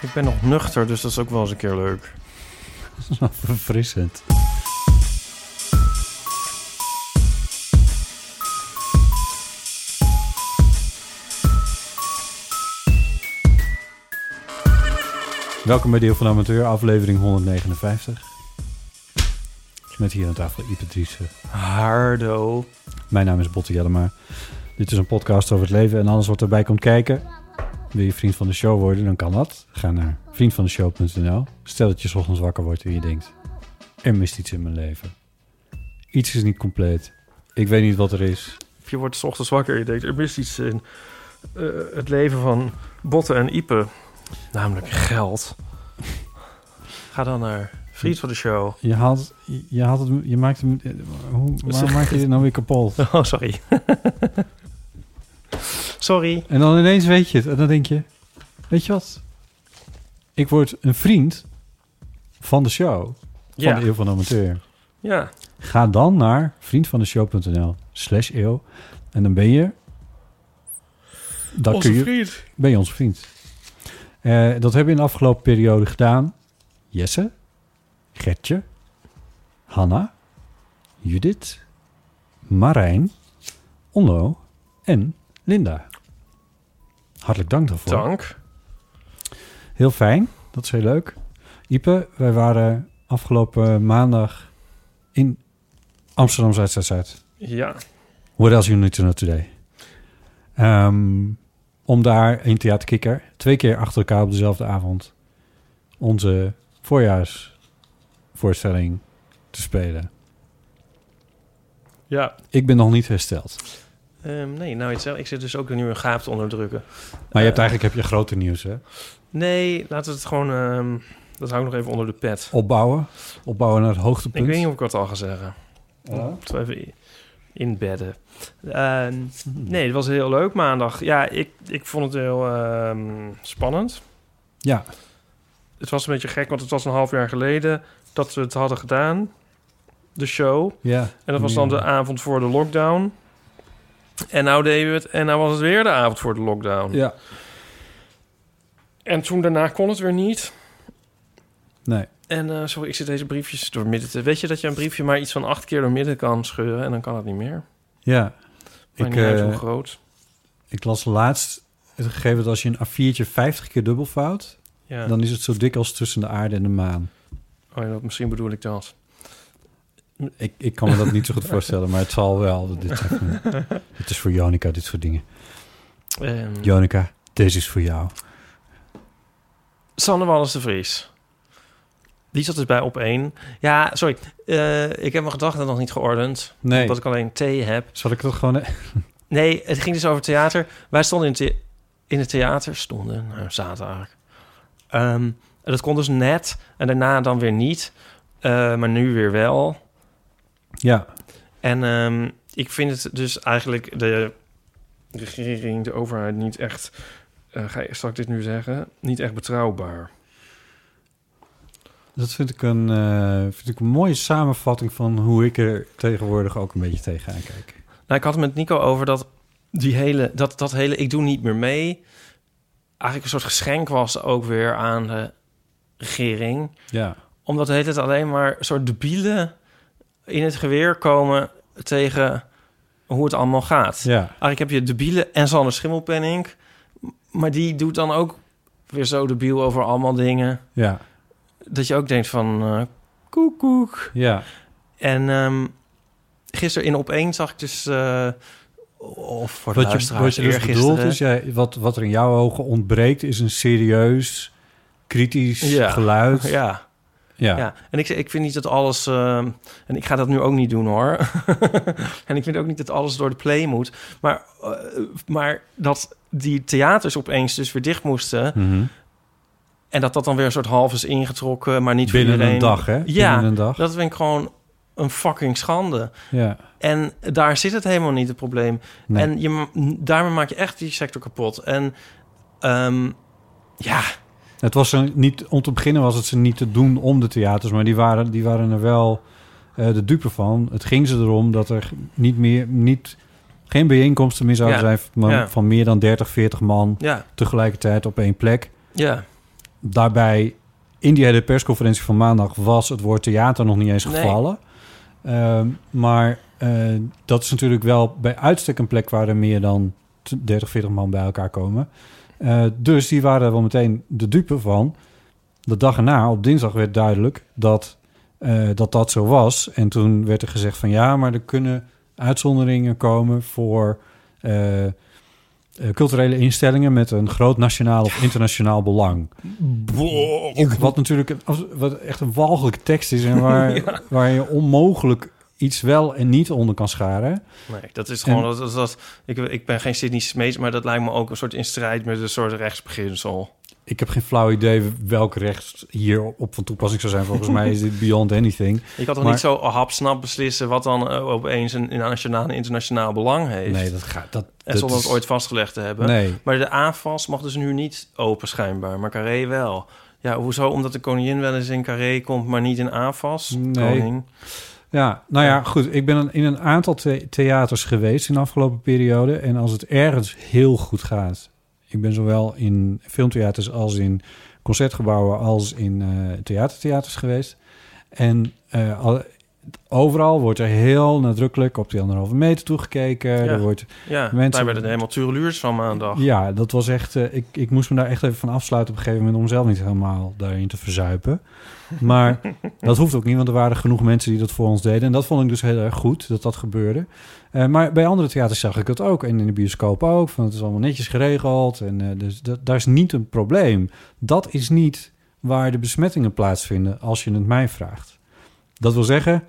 Ik ben nog nuchter, dus dat is ook wel eens een keer leuk. Verfrissend. Welkom bij Deel van de Amateur, aflevering 159. Met hier aan tafel Ipe Driessen. Hardo. Mijn naam is Botte Jellema. Dit is een podcast over het leven en alles wat erbij komt kijken. Wil je vriend van de show worden, dan kan dat. Ga naar vriendvandeshow.nl. Stel dat je 's ochtends wakker wordt en je denkt... er mist iets in mijn leven. Iets is niet compleet. Ik weet niet wat er is. Of je wordt 's ochtends wakker en je denkt, er mist iets in eh, het leven van Botte en Ipe. Namelijk geld. Ga dan naar Vriend van de Show. Je haalt, je haalt het, je maakt hem, eh, hoe, waarom maak je dit nou weer kapot? Oh, sorry. sorry. En dan ineens weet je het. En dan denk je, weet je wat? Ik word een vriend van de show. Van Ja. de Eeuw van de Amateur. Ja. Ga dan naar vriendvandeshow.nl slash eeuw. En dan ben je... Dan kun je, vriend. ben je onze vriend. Eh, dat hebben we in de afgelopen periode gedaan. Jesse, Gertje, Hanna, Judith, Marijn, Onno en Linda. Hartelijk dank daarvoor. Dank. Heel fijn, dat is heel leuk. Ipe, wij waren afgelopen maandag in Amsterdam Zuid-Zuid-Zuid. Ja. What else you need to know today? Ehm, om daar in Theater Kikker twee keer achter elkaar op dezelfde avond onze voorjaarsvoorstelling te spelen. Ja. Ik ben nog niet hersteld. Ehm, nee, nou, iets, ik zit dus ook nu een gaap te onderdrukken. Maar je hebt Eh, eigenlijk heb je grote nieuws, hè? Nee, laten we het gewoon... ehm, dat hou ik nog even onder de pet. Opbouwen. Opbouwen naar het hoogtepunt. Ik weet niet of ik dat al ga zeggen. Ja? Even inbedden. Eh, nee, het was heel leuk maandag. Ja, ik, ik vond het heel ehm, spannend. Ja, Het was een beetje gek, want het was een half jaar geleden dat we het hadden gedaan. De show. ja. En dat was dan de avond voor de lockdown. En nou deden we het. En nou was het weer de avond voor de lockdown. Ja. En toen daarna kon het weer niet. Nee. En eh, sorry, ik zit deze briefjes door midden te... Weet je dat je een briefje maar iets van acht keer door midden kan scheuren... en dan kan het niet meer? Ja. Maar Ik, niet uit eh, hoe groot. Ik las laatst het gegeven dat als je een A4'tje 50 keer dubbelvouwt, Ja. dan is het zo dik als tussen de aarde en de maan. Oh ja, dat, misschien bedoel ik dat. Ik, ik kan me dat niet zo goed voorstellen, maar het zal wel. Dit, is voor Jonica, dit soort dingen. Ehm, Jonica, deze is voor jou. Sanne Wallis de Vries. Die zat dus bij op één. Ja, sorry. eh, ik heb mijn gedachten nog niet geordend. Nee. Omdat ik alleen thee heb. Zal ik het gewoon... Nee, het ging dus over theater. Wij stonden in, the- in het theater. Stonden, nou, zaten eigenlijk. Ehm, dat kon dus net. En daarna dan weer niet. Eh, maar nu weer wel. Ja, En ehm, ik vind het dus eigenlijk de regering, de overheid niet echt... eh, ga, zal ik dit nu zeggen? Niet echt betrouwbaar. dat vind ik, een, eh, vind ik een mooie samenvatting van hoe ik er tegenwoordig ook een beetje tegenaan kijk. Nou, ik had het met Nico over dat die hele, dat, dat hele ik doe niet meer mee. Eigenlijk een soort geschenk was ook weer aan de regering. Ja, Omdat het het alleen maar soort debiele in het geweer komen tegen hoe het allemaal gaat. Ja, Eigenlijk heb je de bielen en Sander Schimmelpenning. Maar die doet dan ook weer zo debiel over allemaal dingen. ja, Dat je ook denkt van eh koek koek. ja. En ehm gisteren in Opeen zag ik dus... eh, of voor de Wat je, wat je dus bedoelt is, jij, wat, wat er in jouw ogen ontbreekt... is een serieus, kritisch Ja. geluid. Ja, Ja. ja. En ik, ik vind niet dat alles... ehm, en ik ga dat nu ook niet doen, hoor. en ik vind ook niet dat alles door de play moet. Maar, eh, maar dat die theaters opeens dus weer dicht moesten... Mhm. en dat dat dan weer een soort half is ingetrokken... maar niet Binnen voor iedereen. een dag, hè? Ja, een dag. dat vind ik gewoon een fucking schande. Ja. En daar zit het helemaal niet, het probleem. Nee. En je, daarmee maak je echt die sector kapot. En ehm, ja, Het was er niet, om te beginnen was het ze niet te doen om de theaters, maar die waren, die waren er wel eh, de dupe van. Het ging ze erom dat er niet meer, niet, geen bijeenkomsten meer zouden Ja. zijn van, Ja. van meer dan 30, 40 man ja, tegelijkertijd op één plek. ja. Daarbij, in die hele persconferentie van maandag, was het woord theater nog niet eens Nee. gevallen. Ehm, maar eh, dat is natuurlijk wel bij uitstek een plek waar er meer dan t- 30, 40 man bij elkaar komen. Eh, dus die waren wel meteen de dupe van. De dag erna, op dinsdag, werd duidelijk dat, eh, dat dat zo was. En toen werd er gezegd van ja, maar er kunnen uitzonderingen komen voor eh, culturele instellingen met een groot nationaal of internationaal belang. Wat natuurlijk een, wat echt een walgelijke tekst is en waar, waar je onmogelijk iets wel en niet onder kan scharen. Nee, dat is gewoon... En- dat, dat, dat- ik, ik ben geen Sydney Smeets, maar dat lijkt me ook een soort in strijd met een soort rechtsbeginsel. Ik heb geen flauw idee welk recht hier op van toepassing zou zijn. Volgens mij is dit beyond anything. Je kan toch Maar- niet zo hapsnap beslissen wat dan eh, opeens een, nationaal en internationaal belang heeft? Nee, dat gaat. Dat, en zonder is- het ooit vastgelegd te hebben. Nee. Maar de AFAS mag dus nu niet open schijnbaar, maar Carré wel. Ja, hoezo? Omdat de koningin wel eens in Carré komt, maar niet in AFAS? Nee. Koning. Ja, nou ja, goed. Ik ben in een aantal the- theaters geweest in de afgelopen periode. En als het ergens heel goed gaat. Ik ben zowel in filmtheaters als in concertgebouwen als in eh, theatertheaters geweest. En al- overal wordt er heel nadrukkelijk op die anderhalve meter toegekeken. Ja. Er wordt, Ja, Mensen- daar werden helemaal tureluurs van maandag. ja, dat was echt... eh, ik, ik moest me daar echt even van afsluiten op een gegeven moment... om zelf niet helemaal daarin te verzuipen. Maar dat hoeft ook niet, want er waren genoeg mensen die dat voor ons deden. En dat vond ik dus heel erg goed, dat dat gebeurde. Eh, maar bij andere theaters zag ik het ook. En in de bioscoop ook. Van het is allemaal netjes geregeld. En, eh, dus dat, daar is niet een probleem. Dat is niet waar de besmettingen plaatsvinden, als je het mij vraagt. Dat wil zeggen...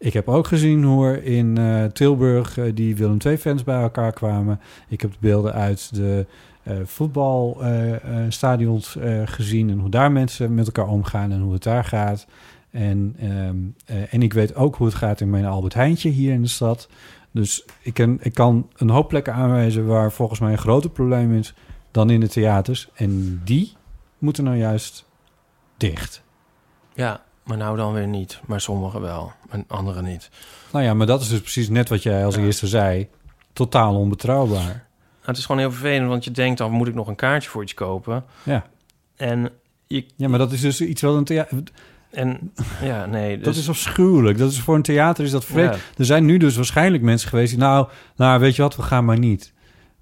Ik heb ook gezien hoe er in eh, Tilburg eh, die Willem II-fans bij elkaar kwamen. Ik heb de beelden uit de eh, voetbalstadions gezien en hoe daar mensen met elkaar omgaan en hoe het daar gaat. En, ehm, eh, en ik weet ook hoe het gaat in mijn Albert Heijntje hier in de stad. Dus ik, ik kan een hoop plekken aanwijzen waar volgens mij een groter probleem is dan in de theaters. En die moeten nou juist dicht. Ja, maar nou dan weer niet. Maar sommigen wel, en anderen niet. Nou ja, maar dat is dus precies net wat jij als Ja. eerste zei. Totaal onbetrouwbaar. Nou, het is gewoon heel vervelend, want je denkt dan moet ik nog een kaartje voor iets kopen. Ja. En je, Ja, maar dat is dus iets wel een theater. en ja, nee. Dus, Dat is afschuwelijk. Dat is voor een theater is dat vreemd. Ja. Er zijn nu dus waarschijnlijk mensen geweest die, nou, nou, weet je wat, we gaan maar niet.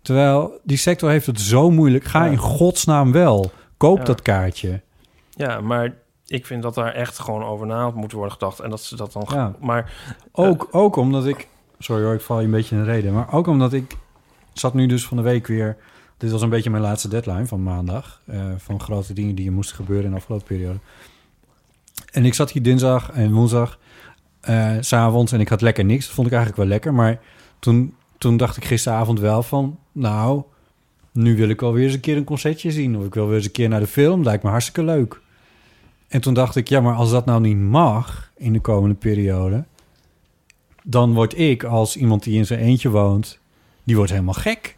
Terwijl die sector heeft het zo moeilijk. Ga Ja. in godsnaam wel. Koop Ja. dat kaartje. Ja, maar ik vind dat daar echt gewoon over na moet worden gedacht. En dat ze dat dan... Ja. Maar Ook, ook omdat ik, sorry hoor, ik val je een beetje in de reden, maar ook omdat ik zat nu dus van de week weer. Dit was een beetje mijn laatste deadline van maandag. eh, van grote dingen die er moesten gebeuren in de afgelopen periode. En ik zat hier dinsdag en woensdag, eh, s s'avonds, en ik had lekker niks. Dat vond ik eigenlijk wel lekker. Maar toen, toen dacht ik gisteravond wel van, nou, nu wil ik wel weer eens een keer een concertje zien. Of ik wil weer eens een keer naar de film. Lijkt me hartstikke leuk. En toen dacht ik, ja, maar als dat nou niet mag in de komende periode, dan word ik als iemand die in zijn eentje woont, die wordt helemaal gek.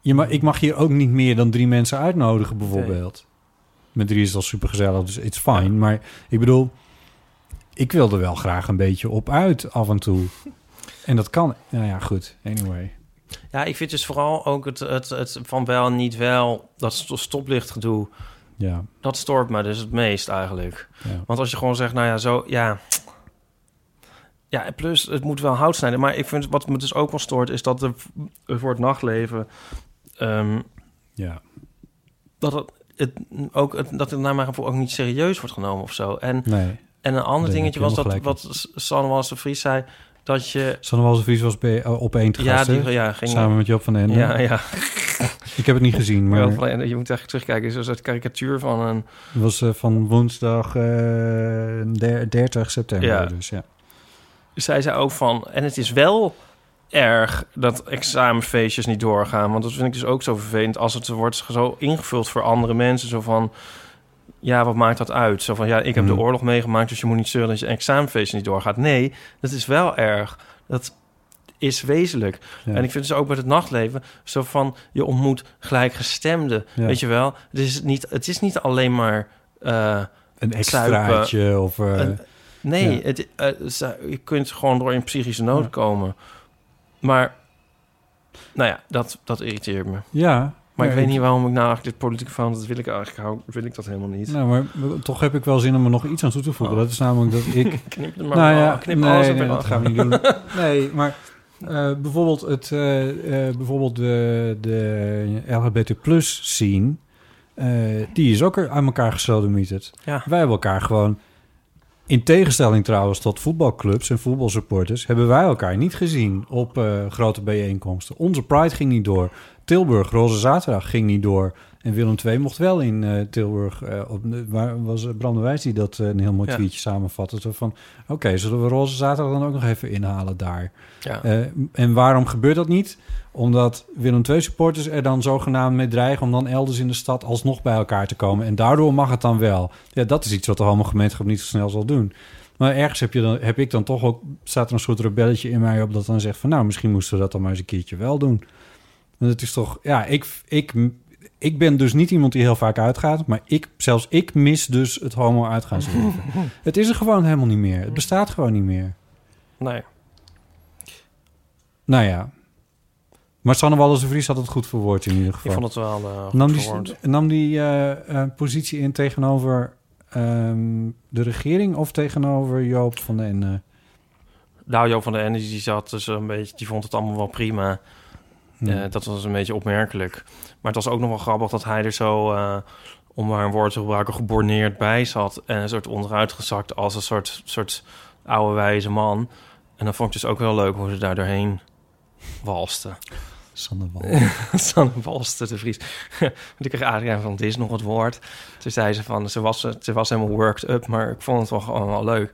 Ja, maar ik mag hier ook niet meer dan drie mensen uitnodigen, bijvoorbeeld. Met drie is al super gezellig, dus it's fine. Ja. Maar ik bedoel, ik wil er wel graag een beetje op uit af en toe. En dat kan. Nou ja, goed. Anyway. ja, ik vind dus vooral ook het, het, het van wel niet wel... dat st- stoplichtgedoe Ja, Dat stoort me dus het meest eigenlijk. ja. Want als je gewoon zegt, nou ja, zo, ja... Ja, plus, het moet wel hout snijden. Maar ik vind, wat me dus ook wel stoort, is dat er voor het nachtleven... ehm, ja. dat het, het ook het, dat het naar mijn gevoel ook niet serieus wordt genomen of zo. En, Nee. en een ander dingetje was dat wat Sanne Wallis de Vries zei, dat je... Sanne Wallis de Vries was bij, eh, op één te Ja, gast, hè? die, ja, ging... Samen met Job van den Ende. ja, ja. Ik heb het niet gezien, Maar maar je moet eigenlijk terugkijken. Het is een soort karikatuur van een... het was eh, van woensdag eh, der- 30 september. Ja. Dus ja. Zij zei ook van... En het is wel erg dat examenfeestjes niet doorgaan. Want dat vind ik dus ook zo vervelend... als het wordt zo ingevuld voor andere mensen. Zo van... Ja, wat maakt dat uit? Zo van, ja, ik heb Mhm. de oorlog meegemaakt... dus je moet niet zeuren dat je examenfeest niet doorgaat. Nee, dat is wel erg. Dat is wezenlijk. Ja. En ik vind dus ook met het nachtleven... zo van, je ontmoet gelijkgestemden. Ja. Weet je wel? Het is niet, het is niet alleen maar... eh, Een extraatje of... eh, een- nee, ja. het, ze- je kunt gewoon door in psychische nood komen. Maar, nou ja, dat, dat irriteert me. ja. Maar ik weet niet waarom ik nou eigenlijk dit politieke van... dat wil ik eigenlijk hou, wil ik dat helemaal niet. Nou, maar toch heb ik wel zin om er nog iets aan toe te voegen. Oh. Dat is namelijk dat ik... Knip maar nou ja, knip nee, alles nee, dat gaan we niet doen. Nee, maar eh, bijvoorbeeld, het, eh, eh, bijvoorbeeld de, de LGBT plus scene... die is ook er aan elkaar gesodemieterd. Ja. Wij hebben elkaar gewoon... In tegenstelling trouwens tot voetbalclubs en voetbalsupporters... hebben wij elkaar niet gezien op grote bijeenkomsten. Onze Pride ging niet door. Tilburg, Roze Zaterdag ging niet door. En Willem II mocht wel in eh, Tilburg. eh, op, waar was Bram de Wijs die dat eh, een heel mooi Ja. tweetje samenvatte. Zo van, oké, zullen we Roze Zaterdag dan ook nog even inhalen daar? Ja. Eh, en waarom gebeurt dat niet? Omdat Willem II supporters er dan zogenaamd mee dreigen... om dan elders in de stad alsnog bij elkaar te komen. En daardoor mag het dan wel. Ja, dat is iets wat de homo gemeenschap niet zo snel zal doen. Maar ergens heb, je dan, heb ik dan toch ook... staat er een soort rebelletje in mij op dat dan zegt van... nou, misschien moesten we dat dan maar eens een keertje wel doen. En het is toch... Ja, ik, ik, ik ben dus niet iemand die heel vaak uitgaat... maar ik, zelfs ik mis dus het homo-uitgaansleven. het is er gewoon helemaal niet meer. Het bestaat gewoon niet meer. Nee. Nou ja. Maar Sanne Wallis Vries had het goed verwoord in ieder geval. Ik vond het wel goed nam die, nam die eh, eh, positie in tegenover ehm, de regering of tegenover Joop van den Ende? Nou, Joop van der Ende, die zat dus een beetje... die vond het allemaal wel prima. Eh, dat was een beetje opmerkelijk. Maar het was ook nog wel grappig dat hij er zo, eh, om maar een woord te gebruiken, geborneerd bij zat. En een soort onderuitgezakt als een soort, soort oude wijze man. En dan vond ik dus ook wel leuk hoe ze daar doorheen walste. Sanne Wallis. Sanne de Vries. Ik kreeg Adriaan van, dit is nog het woord. Toen zei ze van, ze was, ze was helemaal worked up, maar ik vond het wel gewoon wel leuk.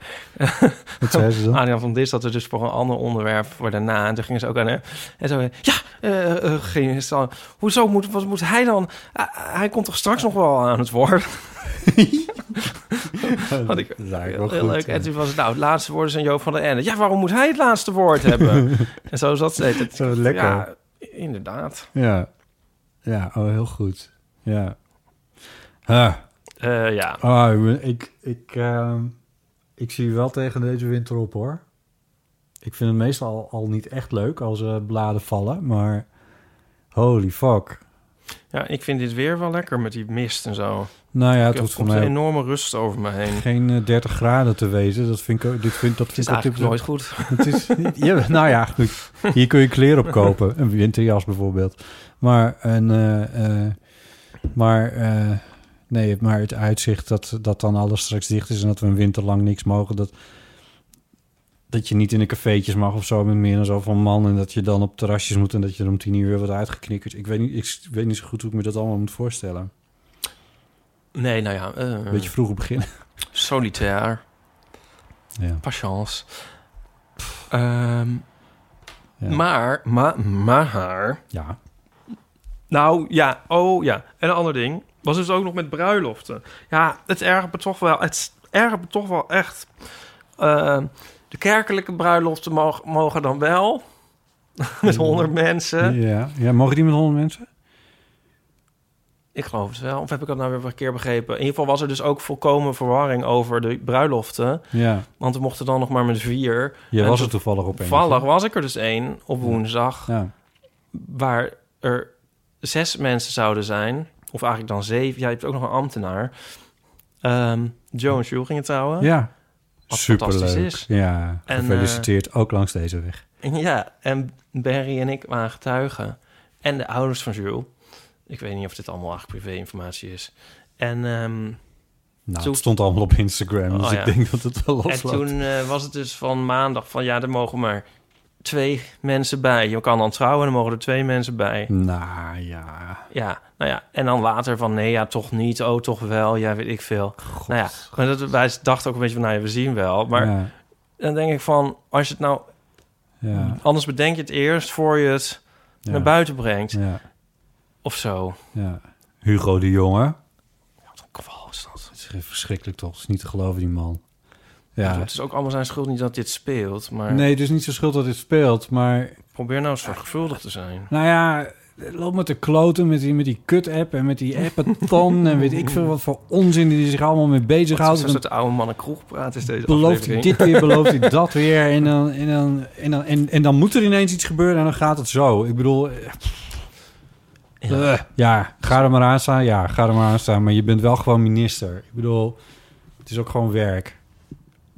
Wat zei ze dan? Adriaan van Dis dat er dus voor een ander onderwerp voor daarna. En toen gingen ze ook aan hè, en zo. Ja, eh, ging ze dan. Hoezo moet, wat moet hij dan? Ah, hij komt toch straks nog wel aan het woord. Wat ik heel goed, leuk. En toen was het nou het laatste woord is aan Joop van der Ende. Ja, waarom moet hij het laatste woord hebben? en zo zat ze. Het, Zo lekker. Ja, inderdaad. Ja. Ja, oh, heel goed. Ja. Ah, Eh, ja. ah, ik ik, ik, ehm, ik zie wel tegen deze winter op, hoor. Ik vind het meestal al, al niet echt leuk als er bladen vallen, maar holy fuck. Ja, ik vind dit weer wel lekker met die mist en zo. Nou ja, het hoeft voor komt een mij enorme rust over me heen. geen eh, 30 graden te wezen. Dat vind ik ook, dit vind, dat Het is vind ik nooit goed. Het is, ja, nou ja, goed. Hier kun je kleren op kopen. Een winterjas bijvoorbeeld. Maar, een, eh, eh, maar, eh, nee, maar het uitzicht dat, dat dan alles straks dicht is... en dat we een winter lang niks mogen... dat, dat je niet in de cafeetjes mag of zo met meer dan zoveel man... en dat je dan op terrasjes moet en dat je er om tien uur wat uitgeknikkerd. Ik weet niet, ik weet niet zo goed hoe ik me dat allemaal moet voorstellen. Nee, nou ja. eh, Een beetje vroeg beginnen. solitair. Ja. Patience. Ehm, Ja. Maar, maar, maar... ja. Nou, ja, oh ja. En een ander ding was dus ook nog met bruiloften. Ja, het ergert me toch wel... Het ergert me toch wel echt... Ehm, de kerkelijke bruiloften mogen, mogen dan wel... met honderd mensen. Ja. ja, mogen die met honderd mensen? Ik geloof het wel. Of heb ik dat nou weer een keer begrepen? In ieder geval was er dus ook volkomen verwarring over de bruiloften. Ja. Want we mochten dan nog maar met vier. Je En was er toevallig op een. Toevallig was ik er dus één op woensdag... Ja. waar er zes mensen zouden zijn. of eigenlijk dan zeven. Ja, je hebt ook nog een ambtenaar. Ehm, Joe en Jules gingen trouwen. Ja. Fantastisch is. Ja, En, gefeliciteerd. ook langs deze weg. Ja, en Barry en ik waren getuigen. En de ouders van Jules. Ik weet niet of dit allemaal eigenlijk privé-informatie is. En, ehm, Nou, het stond allemaal op Instagram, dus Oh, ja. ik denk dat het wel en losloopt. toen eh, was het dus van maandag van... ja, er mogen maar twee mensen bij. Je kan dan trouwen en dan mogen er twee mensen bij. Nou ja, Ja, nou ja. En dan later van nee, ja, toch niet. Oh, toch wel. Ja, weet ik veel. Nou ja, maar dat, wij dachten ook een beetje van... nou ja, we zien wel. Maar ja, dan denk ik van... als je het nou... ja, Anders bedenk je het eerst voor je het ja, naar buiten brengt. ja, Of zo. ja. Hugo de Jonge. Wat een kwal is dat. Het is verschrikkelijk toch? Het is niet te geloven, die man. Ja. Het is ook allemaal zijn schuld niet dat dit speelt. Maar Nee, het is niet zo schuld dat dit speelt, maar... probeer nou zorgvuldig te zijn. Nou ja, loop met de kloten met die, met die kut-app en met die appathon en weet ik veel wat voor onzin die zich allemaal mee bezighoudt. is dat oude mannen kroegpraat is deze belooft hij dit weer, belooft hij dat weer. En dan, en, dan, en, dan, en, en dan moet er ineens iets gebeuren en dan gaat het zo. Ik bedoel, eh, Ja. eh, ja, ga er maar aan staan. Ja, ga er maar aan staan. Maar je bent wel gewoon minister. Ik bedoel, het is ook gewoon werk.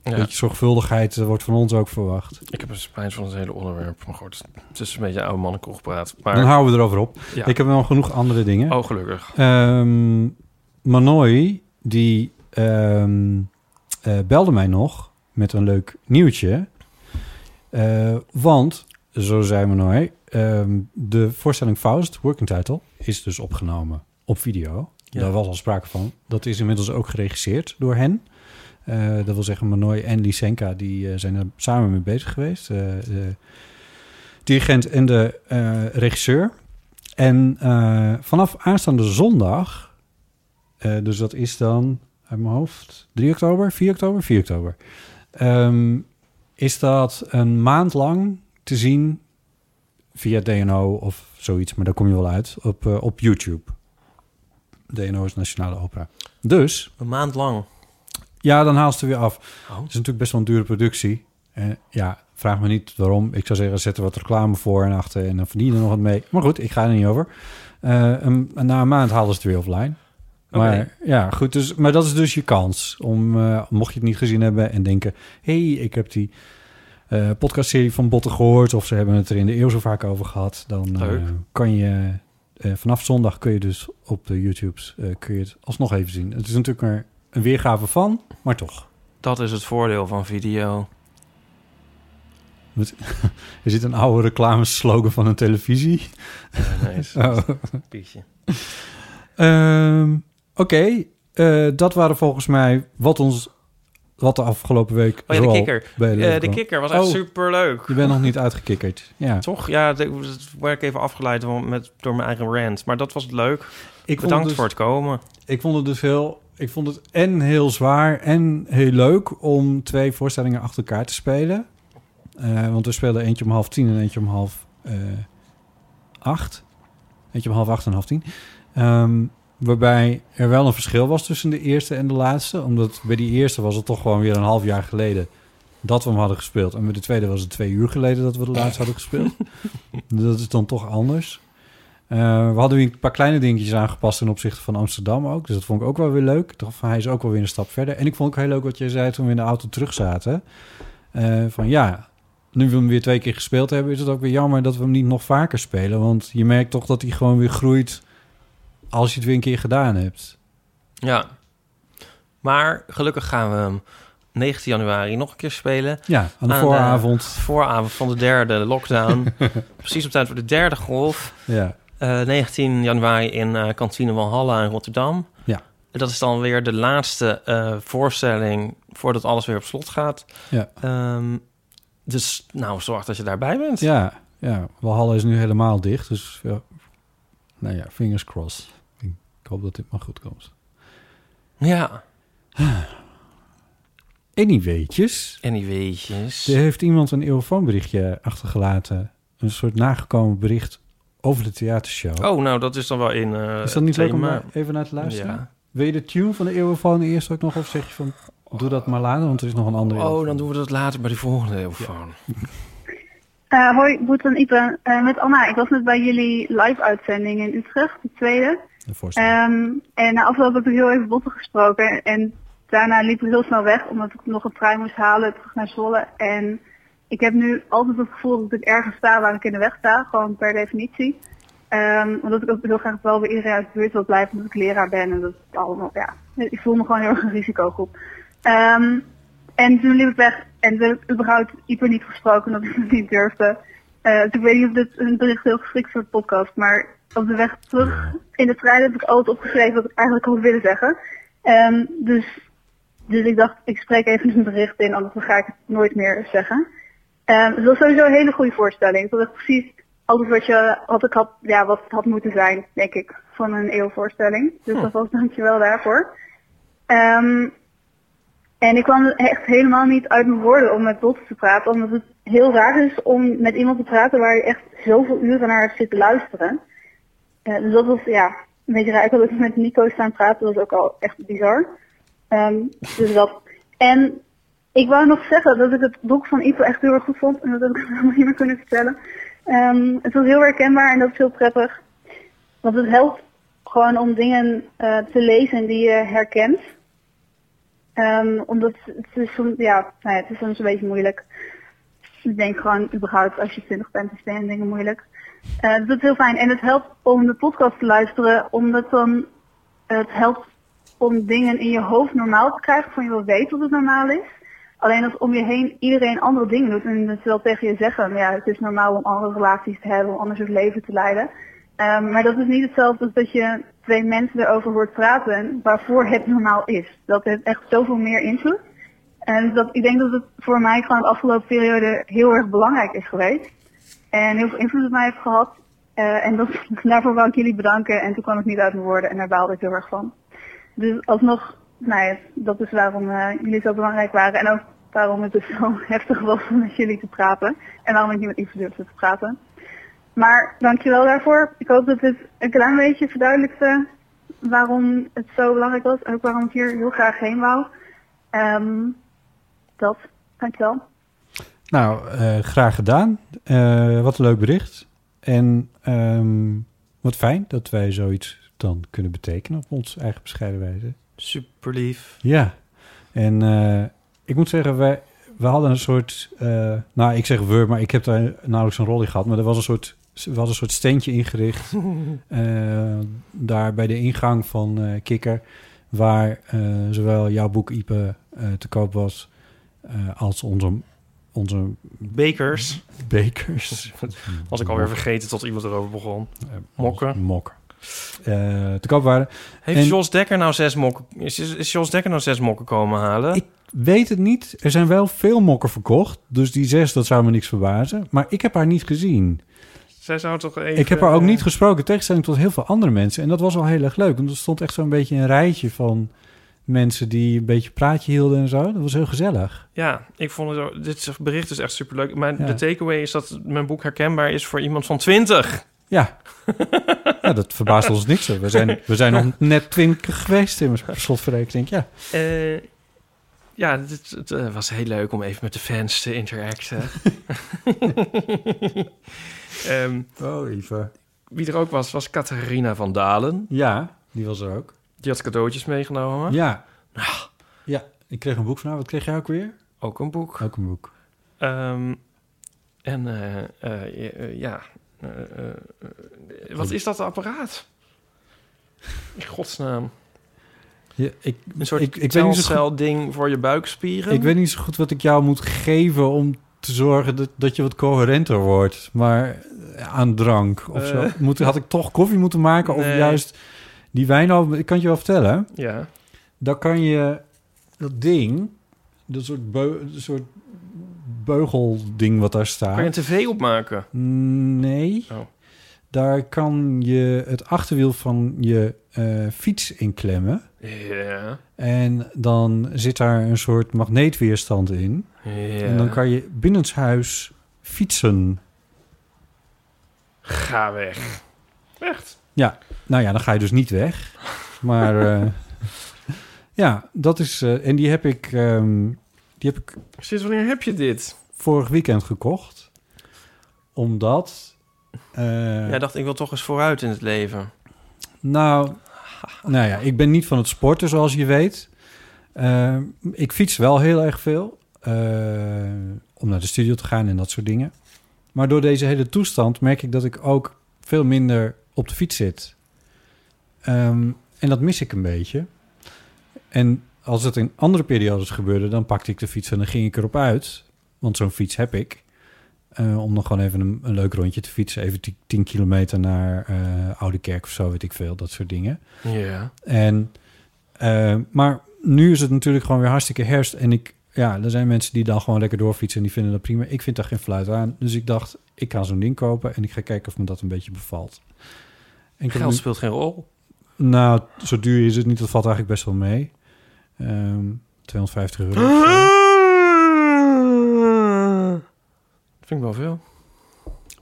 Ja. Een beetje zorgvuldigheid eh, wordt van ons ook verwacht. Ik heb een spijt van het hele onderwerp. Maar goed, het is een beetje oude mannen kroegpraat. Maar Dan houden we erover op. ja. Ik heb nog genoeg andere dingen. Oh, gelukkig. Ehm Manoy, die ehm, eh, belde mij nog met een leuk nieuwtje. Eh, want, zo zei Manoy, ehm, de voorstelling Faust, working title, is dus opgenomen op video. Ja. Daar was al sprake van. Dat is inmiddels ook geregisseerd door hen. Eh, dat wil zeggen, Manoy en Lysenka die, eh, zijn er samen mee bezig geweest. Eh, de dirigent en de regisseur. En vanaf aanstaande zondag, dus dat is dan uit mijn hoofd 3 oktober, 4 oktober, 4 oktober, ehm, is dat een maand lang te zien via DNO of zoiets, maar daar kom je wel uit, op, op YouTube. DNO is Nationale Opera. Dus, Een maand lang. Ja, dan haal ze er weer af. Oh. Het is natuurlijk best wel een dure productie. En ja, vraag me niet waarom. Ik zou zeggen, zet er wat reclame voor en achter en dan verdien je er nog wat mee. Maar goed, ik ga er niet over. Eh, een- na een maand halen ze het weer offline. Maar ja, goed. Dus, maar dat is dus je kans om, eh, mocht je het niet gezien hebben en denken... hé, hey, ik heb die eh podcastserie van Botten gehoord... of ze hebben het er in de eeuw zo vaak over gehad... dan kan je... vanaf zondag kun je dus op de YouTube's kun je het alsnog even zien. Het is natuurlijk maar een weergave van, maar toch. Dat is het voordeel van video. Er zit een oude reclameslogan van een televisie. Nee, is Oh. pietje. Ehm, Oké, eh, dat waren volgens mij wat ons wat de afgelopen week. Oh ja, de zoal kikker. bij Eh, leven de kwam. kikker was echt Oh. superleuk. Je bent nog niet uitgekikkerd. Ja, Toch? Ja, dat werd ik even afgeleid van- met, door mijn eigen rant. Maar dat was leuk. ik vond, Bedankt het dus, voor het komen. ik vond het dus heel. Ik vond het en heel zwaar en heel leuk om twee voorstellingen achter elkaar te spelen. Eh, want we speelden eentje om half tien en eentje om half eh, acht. Eentje om half acht en half tien. Ehm, waarbij er wel een verschil was tussen de eerste en de laatste. Omdat bij die eerste was het toch gewoon weer een half jaar geleden dat we hem hadden gespeeld. En bij de tweede was het twee uur geleden dat we de laatste hadden gespeeld. dat is dan toch anders. Eh, we hadden weer een paar kleine dingetjes aangepast ten opzichte van Amsterdam ook. Dus dat vond ik ook wel weer leuk. Van, hij is ook wel weer een stap verder. En ik vond ook heel leuk wat jij zei toen we in de auto terug zaten. Eh, van ja, nu we hem weer twee keer gespeeld hebben... is het ook weer jammer dat we hem niet nog vaker spelen. Want je merkt toch dat hij gewoon weer groeit... als je het weer een keer gedaan hebt. Ja. Maar gelukkig gaan we hem 19 januari nog een keer spelen. Ja, aan de Aan vooravond. Vooravond van de derde lockdown. Precies op tijd voor de derde golf. Ja, 19 januari in eh kantine Walhalla in Rotterdam. Ja. Dat is dan weer de laatste eh, voorstelling voordat alles weer op slot gaat. ja. Ehm, dus nou, zorg dat je daarbij bent. ja, ja. Walhalla is nu helemaal dicht. Dus ja, nou ja, fingers crossed. Ik hoop dat dit maar goed komt. Ja. Anyweetjes. En die weetjes. Er heeft iemand een eeuwfoonberichtje achtergelaten. Een soort nagekomen bericht over de theatershow. Oh, nou, dat is dan wel in eh is dat niet leuk om even naar te luisteren? Ja. Wil je de tune van de eeuwfoon eerst ook nog? Of zeg je van, doe dat maar later, want er is nog een andere Oh, dan doen we dat later bij die volgende eeuwfoon. Eh, hoi, Boet en Ipe. Eh, met Anna. Ik was net bij jullie live-uitzending in Utrecht, de tweede. De voorstelling. Ehm, en na afloop heb ik heel even Botte gesproken. En daarna liep ik heel snel weg, omdat ik nog een trein moest halen terug naar Zwolle. En ik heb nu altijd het gevoel dat ik ergens sta waar ik in de weg sta, gewoon per definitie. Ehm, omdat ik ook heel graag wel bij iedereen uit de buurt wil blijven, omdat ik leraar ben. En dat is allemaal, ja, ik voel me gewoon heel erg een risicogroep. Ehm, en toen liep ik weg en toen heb ik überhaupt Iper niet gesproken, omdat ik het niet durfde. Dus ik weet niet of dit een bericht heel geschikt voor de podcast, maar op de weg terug in de trein heb ik altijd opgeschreven wat ik eigenlijk had willen zeggen. Ehm, dus, dus ik dacht, ik spreek even een bericht in, anders dan ga ik het nooit meer zeggen. Um, het was sowieso een hele goede voorstelling. Het was echt precies alles wat, je, wat, ik had, ja, wat het had moeten zijn, denk ik, van een eeuwvoorstelling. Dus Hm. dat was dankjewel daarvoor. Ehm, en ik kwam echt helemaal niet uit mijn woorden om met Botte te praten, omdat het heel raar is om met iemand te praten waar je echt zoveel uren naar zit te luisteren. Eh, dus dat was ja, een beetje raar. Ik had ook met Nico staan praten, dat was ook al echt bizar. Ehm, dus dat. En ik wou nog zeggen dat ik het boek van Ipo echt heel erg goed vond en dat heb ik helemaal niet meer kunnen vertellen. Ehm, het was heel herkenbaar en dat is heel prettig. Want het helpt gewoon om dingen eh, te lezen die je herkent. Ehm, omdat het is soms, ja, nou ja, het is soms een beetje moeilijk. Ik denk gewoon überhaupt als je twintig bent, is zijn dingen moeilijk. Dus dat is heel fijn. En het helpt om de podcast te luisteren, omdat dan het helpt om dingen in je hoofd normaal te krijgen, van je wil weten wat het normaal is. Alleen als om je heen iedereen andere dingen doet en dat ze wel tegen je zeggen, ja, het is normaal om andere relaties te hebben, om anders leven te leiden. Ehm, maar dat is niet hetzelfde als dat je twee mensen erover hoort praten waarvoor het normaal is. Dat heeft echt zoveel meer invloed. En dat, ik denk dat het voor mij gewoon de afgelopen periode heel erg belangrijk is geweest. En heel veel invloed op mij heeft gehad. Eh, en dat, daarvoor wou ik jullie bedanken. En toen kwam ik niet uit mijn woorden en daar baalde ik heel erg van. Dus alsnog, nou dat is waarom eh, jullie zo belangrijk waren. En ook waarom het dus zo heftig was om met jullie te praten. En waarom ik niet met Yves te praten. Maar dankjewel daarvoor. Ik hoop dat dit een klein beetje verduidelijkte waarom het zo belangrijk was. En ook waarom ik hier heel graag heen wou. Ehm, dat, dankjewel. Nou, eh, graag gedaan. Eh, wat een leuk bericht. En ehm, wat fijn dat wij zoiets dan kunnen betekenen op ons eigen bescheiden wijze. Super lief. Ja, en eh, ik moet zeggen, wij, we hadden een soort... eh, nou, ik zeg we, maar ik heb daar nauwelijks een rol in gehad. Maar er was een soort, we hadden een soort steentje ingericht. eh, daar bij de ingang van Kikker. Waar zowel jouw boek, Ipe, te koop was... als onze, onze Bekers. bekers. Was ik alweer vergeten tot iemand erover begon. Mokken. Mokken. Eh, te koop waren. Heeft En- Jos Dekker nou zes mokken... Is, Jos Dekker nou zes mokken komen halen? Ik weet het niet. Er zijn wel veel mokken verkocht. Dus die zes, dat zou me niks verbazen. Maar ik heb haar niet gezien. Zij zou toch even... ik heb haar ook niet gesproken. in Tegenstelling tot heel veel andere mensen. En dat was wel heel erg leuk. Want er stond echt zo'n beetje een rijtje van mensen die een beetje praatje hielden en zo. Dat was heel gezellig. Ja, ik vond het... ook- Dit bericht is echt superleuk. Maar Ja. de takeaway is dat mijn boek herkenbaar is voor iemand van 20. Ja. ja, dat verbaast ons niks. hoor. We zijn, we zijn nog net twintig geweest in mijn slotverrekening. Ja. Eh, ja, het, het eh, was heel leuk om even met de fans te interacten. Ehm, Oh, even. wie er ook was, was Catharina van Dalen. Ja, die was er ook. Die had cadeautjes meegenomen. Ja. Ja, ik kreeg een boek van haar. Wat kreeg jij ook weer? Ook een boek. Ook een boek. Ehm, en eh, ja, wat is dat apparaat? In godsnaam. Ja, ik, Een soort ik, ik, telcel-ding voor je buikspieren. ik weet niet zo goed wat ik jou moet geven om te zorgen dat, dat je wat coherenter wordt. Maar eh, aan drank of zo. Eh. Moet, had ik toch koffie moeten maken? Of juist die wijn al... Ik kan het je wel vertellen. Ja. Dan kan je dat ding, dat soort, beu, dat soort beugelding wat daar staat... Kan je een tv opmaken? Nee. Oh. Daar kan je het achterwiel van je eh, fiets in klemmen. Ja. En dan zit daar een soort magneetweerstand in. ja. En dan kan je binnenshuis fietsen. Ga weg. Echt? Ja, nou ja, dan ga je dus niet weg. Maar eh, ja, dat is... eh, en die heb ik, ehm, die heb ik Sinds wanneer heb je dit? vorig weekend gekocht. omdat... eh, Jij dacht, ik wil toch eens vooruit in het leven. Nou, nou ja, ik ben niet van het sporten, zoals je weet. Eh, ik fiets wel heel erg veel. eh, om naar de studio te gaan en dat soort dingen. Maar door deze hele toestand merk ik dat ik ook veel minder op de fiets zit. Ehm, en dat mis ik een beetje. En als het in andere periodes gebeurde, dan pakte ik de fiets en dan ging ik erop uit. Want zo'n fiets heb ik. Eh, om nog gewoon even een, een leuk rondje te fietsen. Even 10 kilometer naar eh, Oude Kerk of zo, weet ik veel. Dat soort dingen. Ja. En, eh, maar nu is het natuurlijk gewoon weer hartstikke herfst. En ik, ja, er zijn mensen die dan gewoon lekker doorfietsen en die vinden dat prima. Ik vind daar geen fluit aan. Dus ik dacht, ik ga zo'n ding kopen en ik ga kijken of me dat een beetje bevalt. En Geld speelt geen rol. nou, zo duur is het niet. Dat valt eigenlijk best wel mee. Ehm 250 euro. Dat vind ik wel veel.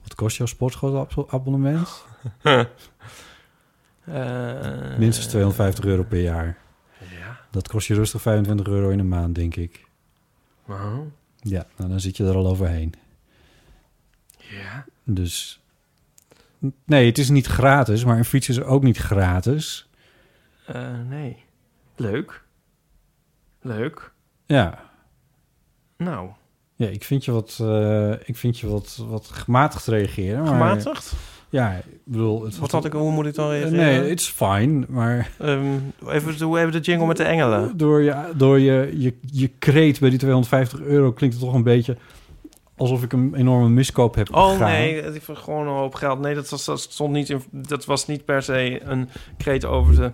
Wat kost jouw sportschoolabonnement? Eh, Minstens 250 euro per jaar. Ja. Dat kost je rustig 25 euro in een maand, denk ik. Wow. Ja, nou, dan zit je er al overheen. Ja. Dus nee, het is niet gratis, maar een fiets is ook niet gratis. Eh, nee. Leuk. Leuk. Ja, Nou, ja ik vind je wat, eh, ik vind je wat, wat gematigd reageren. Maar, gematigd? Ja, ik bedoel... Het, Wat had ik, hoe moet ik dan Eh, reageren? Nee, it's fine, maar Ehm, even, doe even de jingle met de engelen. door je, door je, je, je kreet bij die 250 euro klinkt het toch een beetje alsof ik een enorme miskoop heb Oh begaan. nee, ik gewoon een hoop geld. Nee, dat, was, dat stond niet in. Dat was niet per se een kreet over de,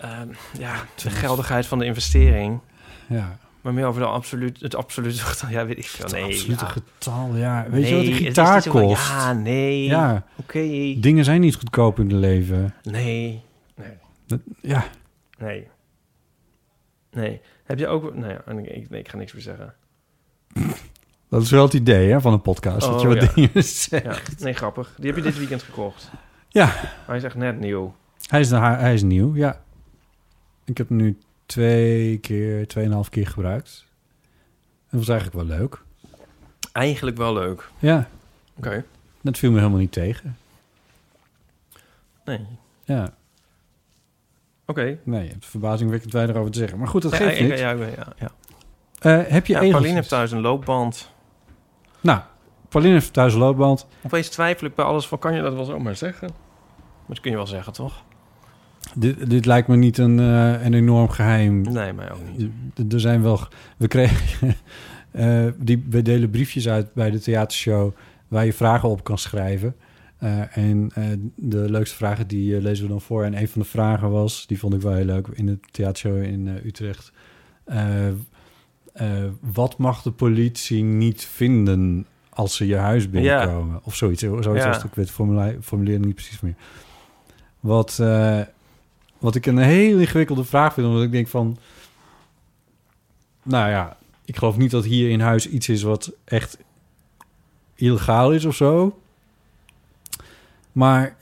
ehm, ja, de geldigheid van de investering. Ja, Maar meer over de absoluut, het absolute getal. Ja, weet ik veel. het Nee, absolute ja. getal, ja. Weet je wat een het gitaar van, kost? Ja, nee. Ja, Oké. dingen zijn niet goedkoop in het leven. Nee. Nee. Dat- ja, Nee. Nee. Heb je ook... Nou nee, ik, nee, ik ga niks meer zeggen. dat is wel het idee hè, van een podcast. dat je Oh, wat ja. dingen zegt. Ja, nee, grappig. Die heb je dit weekend gekocht. Ja. Hij is echt net nieuw. Hij is, hij is nieuw, ja. Ik heb hem nu twee keer, tweeënhalf keer gebruikt. Dat was eigenlijk wel leuk. Eigenlijk wel leuk. Ja, Oké. dat viel me helemaal niet tegen. Nee. Ja, Oké. nee, je hebt verbazingwekkend weinig over te zeggen. Maar goed, dat Ja, geeft niet. Ja, ja, ja, ja. Eh, heb je Ja, enige- Pauline heeft thuis een loopband. Nou, Pauline heeft thuis een loopband. Opeens twijfel ik bij alles van, kan je dat wel zomaar zeggen? Maar dat kun je wel zeggen, toch? Dit, dit lijkt me niet een, eh, een enorm geheim. Nee, mij ook niet. D- Er zijn wel... We kregen... eh, die, we delen briefjes uit bij de theatershow... waar je vragen op kan schrijven. Eh, en de leukste vragen die lezen we dan voor. En een van de vragen was... die vond ik wel heel leuk... in de theatershow in Utrecht... Wat mag de politie niet vinden... als ze je huis binnenkomen? Of zoiets. Zoiets Ja. het. Ik weet het formulieren niet precies meer. Wat... wat ik een heel ingewikkelde vraag vind, omdat ik denk van... Nou ja, ik geloof niet dat hier in huis iets is wat echt illegaal is of zo. Maar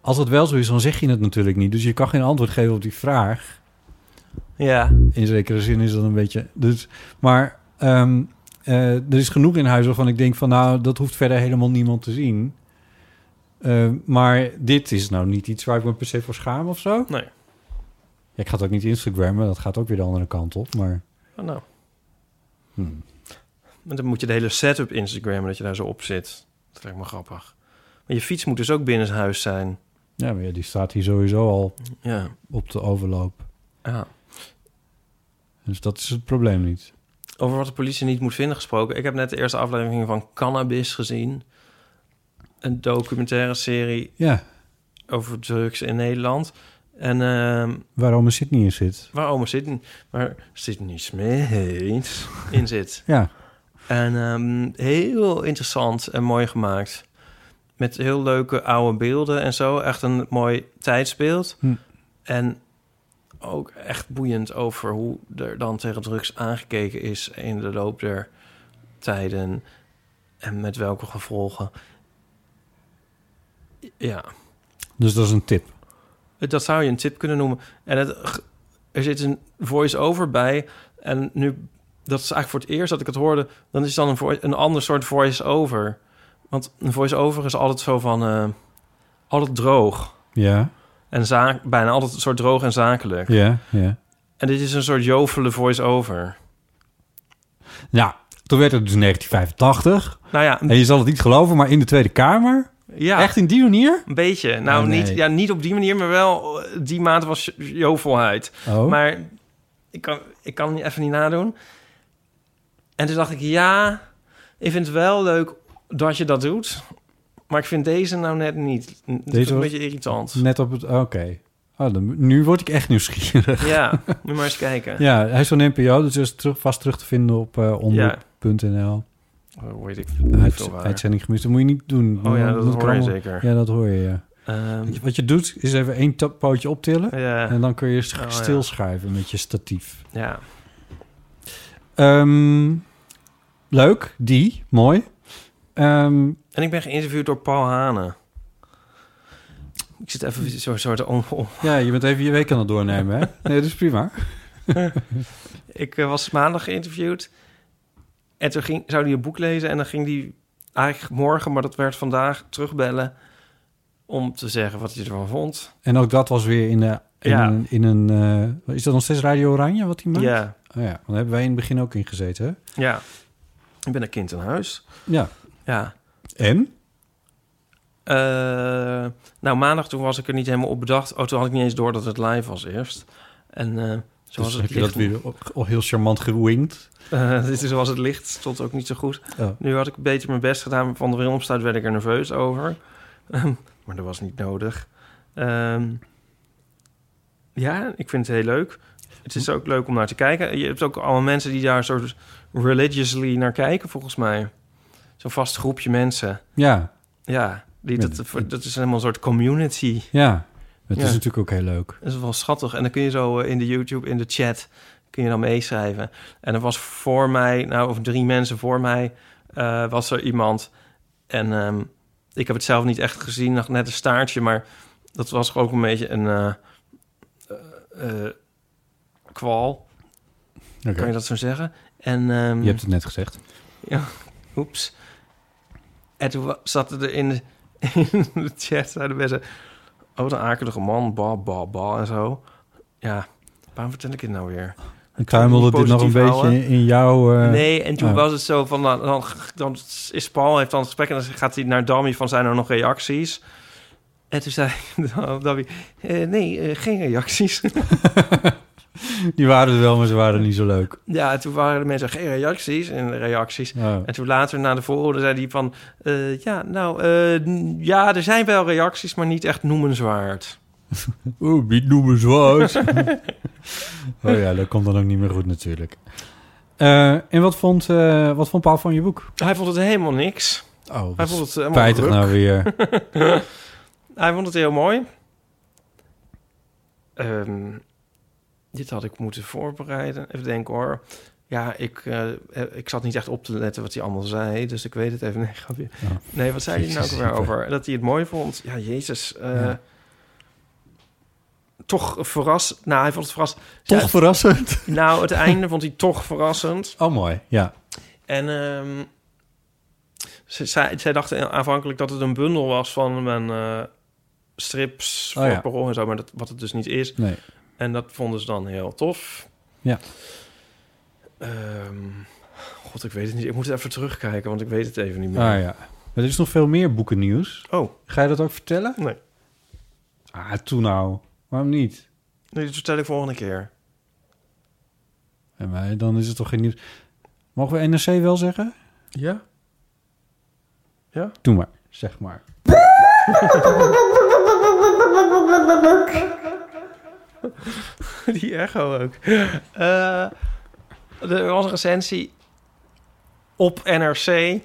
als het wel zo is, dan zeg je het natuurlijk niet. Dus je kan geen antwoord geven op die vraag. Ja. In zekere zin is dat een beetje... Dus, maar ehm, eh, er is genoeg in huis waarvan ik denk van... nou, dat hoeft verder helemaal niemand te zien. Eh, maar dit is nou niet iets waar ik me per se voor schaam of zo. Nee. Ja, ik ga het ook niet Instagrammen, dat gaat ook weer de andere kant op. Maar Oh, nou. hmm. Maar dan moet je de hele setup Instagrammen dat je daar zo op zit. Dat lijkt me grappig. Maar je fiets moet dus ook binnenshuis zijn. ja, maar ja, die staat hier sowieso al Ja. op de overloop. ja. Dus dat is het probleem niet. Over wat de politie niet moet vinden gesproken. Ik heb net de eerste aflevering van Cannabis gezien. Een documentaire serie Ja, over drugs in Nederland. En ehm waar oma Sydney in zit. waar oma Sydney, waar Sydney Smith in zit. Ja, En ehm, heel interessant en mooi gemaakt. Met heel leuke oude beelden en zo. Echt een mooi tijdsbeeld. Hm. En ook echt boeiend over hoe er dan tegen drugs aangekeken is in de loop der tijden. En met welke gevolgen. Ja, dus dat is een tip. dat zou je een tip kunnen noemen. En het, er zit een voice-over bij. En nu, dat is eigenlijk voor het eerst dat ik het hoorde... dan is het dan een, voice- een ander soort voice-over. Want een voice-over is altijd zo van... eh, altijd droog. Ja, En zaak, bijna altijd een soort droog en zakelijk. ja, ja. En dit is een soort jovele voice-over. Ja, toen werd het dus 1985. Nou ja, En je zal het niet geloven, maar in de Tweede Kamer? Ja Echt in die manier? een beetje. Nou, Oh, nee. niet, ja, niet op die manier, maar wel eh, die mate van jo- jovelheid. Oh. Maar ik kan, ik kan het even niet nadoen. En toen dacht ik, ja, ik vind het wel leuk dat je dat doet. Maar ik vind deze nou net niet. Deze Deze is een was- beetje irritant. Net op het... Oké. Oh, dan, nu word ik echt nieuwsgierig. Ja, moet maar eens kijken. Ja, hij is van NPO, dus is terug, vast terug te vinden op omroep.nl. Oh, hoe weet ik Uit, uitzending gemist. Dat moet je niet doen. Oh ja, dat hoor je zeker. Ja, dat hoor je, ja. Ehm, Wat je doet, is even één pootje optillen. En dan kun je Oh, ja. stilschuiven met je statief. ja. Ehm, leuk, die, mooi. Ehm, En ik ben geïnterviewd door Paul Hane. Ik zit even zo'n soort om, om- ja, je bent even je week aan het doornemen, hè? Nee, dat is prima. Ik eh, was maandag geïnterviewd. En toen ging, zou hij een boek lezen. En dan ging hij eigenlijk morgen, maar dat werd vandaag, terugbellen. Om te zeggen wat hij ervan vond. En ook dat was weer in, de, in Ja. een... In een eh, is dat nog steeds Radio Oranje wat hij maakt? Ja, Oh ja, want daar hebben wij in het begin ook in gezeten, hè? ja. Ik ben een kind in huis. Ja. Ja. En? Eh, nou, maandag toen was ik er niet helemaal op bedacht. Oh, toen had ik niet eens door dat het live was eerst. En eh zoals Dus het heb je dat weer al- heel charmant gewinkt. Eh, dit is zoals het licht stond ook niet zo goed. Nu had ik beter mijn best gedaan. Van de bril opstaat werd ik er nerveus over. Ehm, maar dat was niet nodig. Ehm, ja, ik vind het heel leuk. Het is ook leuk om naar te kijken. Je hebt ook allemaal mensen die daar soort religiously naar kijken, volgens mij. Zo'n vast groepje mensen. Ja, Ja, die, dat, dat is helemaal een soort community. ja. Het Ja. is natuurlijk ook heel leuk. Dat is wel schattig. En dan kun je zo eh, in de YouTube, in de chat, kun je dan meeschrijven. En er was voor mij, nou, of drie mensen voor mij, eh, was er iemand. En ehm, ik heb het zelf niet echt gezien, nog net een staartje, maar dat was ook een beetje een eh, kwal, kan je dat zo zeggen? En ehm, Je hebt het net gezegd. Oeps. En toen zaten er in de, in de chat, zeiden mensen... Oh, wat een akelige man, ba, ba, ba en zo. Ja, waarom vertel ik het nou weer? Ik tuimelde dit nog een beetje in jouw... eh, nee, en toen oh. was het zo van... Dan, dan, dan is Paul, heeft dan een gesprek... en dan gaat hij naar Dammy van... zijn er nog reacties? En toen zei Dammy... eh, nee, eh, geen reacties. Die waren er wel, maar ze waren niet zo leuk. ja, en toen waren de mensen geen reacties en reacties. En toen later na de voorhoorde zei hij van... eh, ja, nou, eh, ja, er zijn wel reacties, maar niet echt noemenswaard. Oeh, niet noemen zwart. oh ja, dat komt dan ook niet meer goed natuurlijk. Eh, en wat vond, wat vond Paul van je boek? Hij vond het helemaal niks. Oh, Hij vond het helemaal spijtig ruk. nou weer. Hij vond het heel mooi. Ehm, dit had ik moeten voorbereiden. Even denken hoor. Ja, ik, eh, eh, ik zat niet echt op te letten wat hij allemaal zei. Dus ik weet het even. Nee, grapje. Nee wat zei hij nou weer over? Dat hij het mooi vond. Ja, jezus. eh, Ja. Toch verrast. Nou, hij vond het verrast. Toch Ja, verrassend. nou, het einde vond hij toch verrassend. Oh, mooi. Ja. En ehm, ze, zij, zij dachten aanvankelijk dat het een bundel was van mijn strips Oh voor en zo, maar dat, wat het dus niet is. Nee. En dat vonden ze dan heel tof. Ja. Ehm, God, ik weet het niet. Ik moet het even terugkijken, want ik weet het even niet meer. Ah ja. Maar er is nog veel meer boekennieuws. Oh, Ga je dat ook vertellen? nee. Ah, toen nou. Waarom niet? Nee, dat vertel ik volgende keer. En wij, dan is het toch geen nieuws. Mogen we NRC wel zeggen? Ja? Ja? Doe maar. Zeg maar. Die echo ook. Eh, er was een recensie op NRC.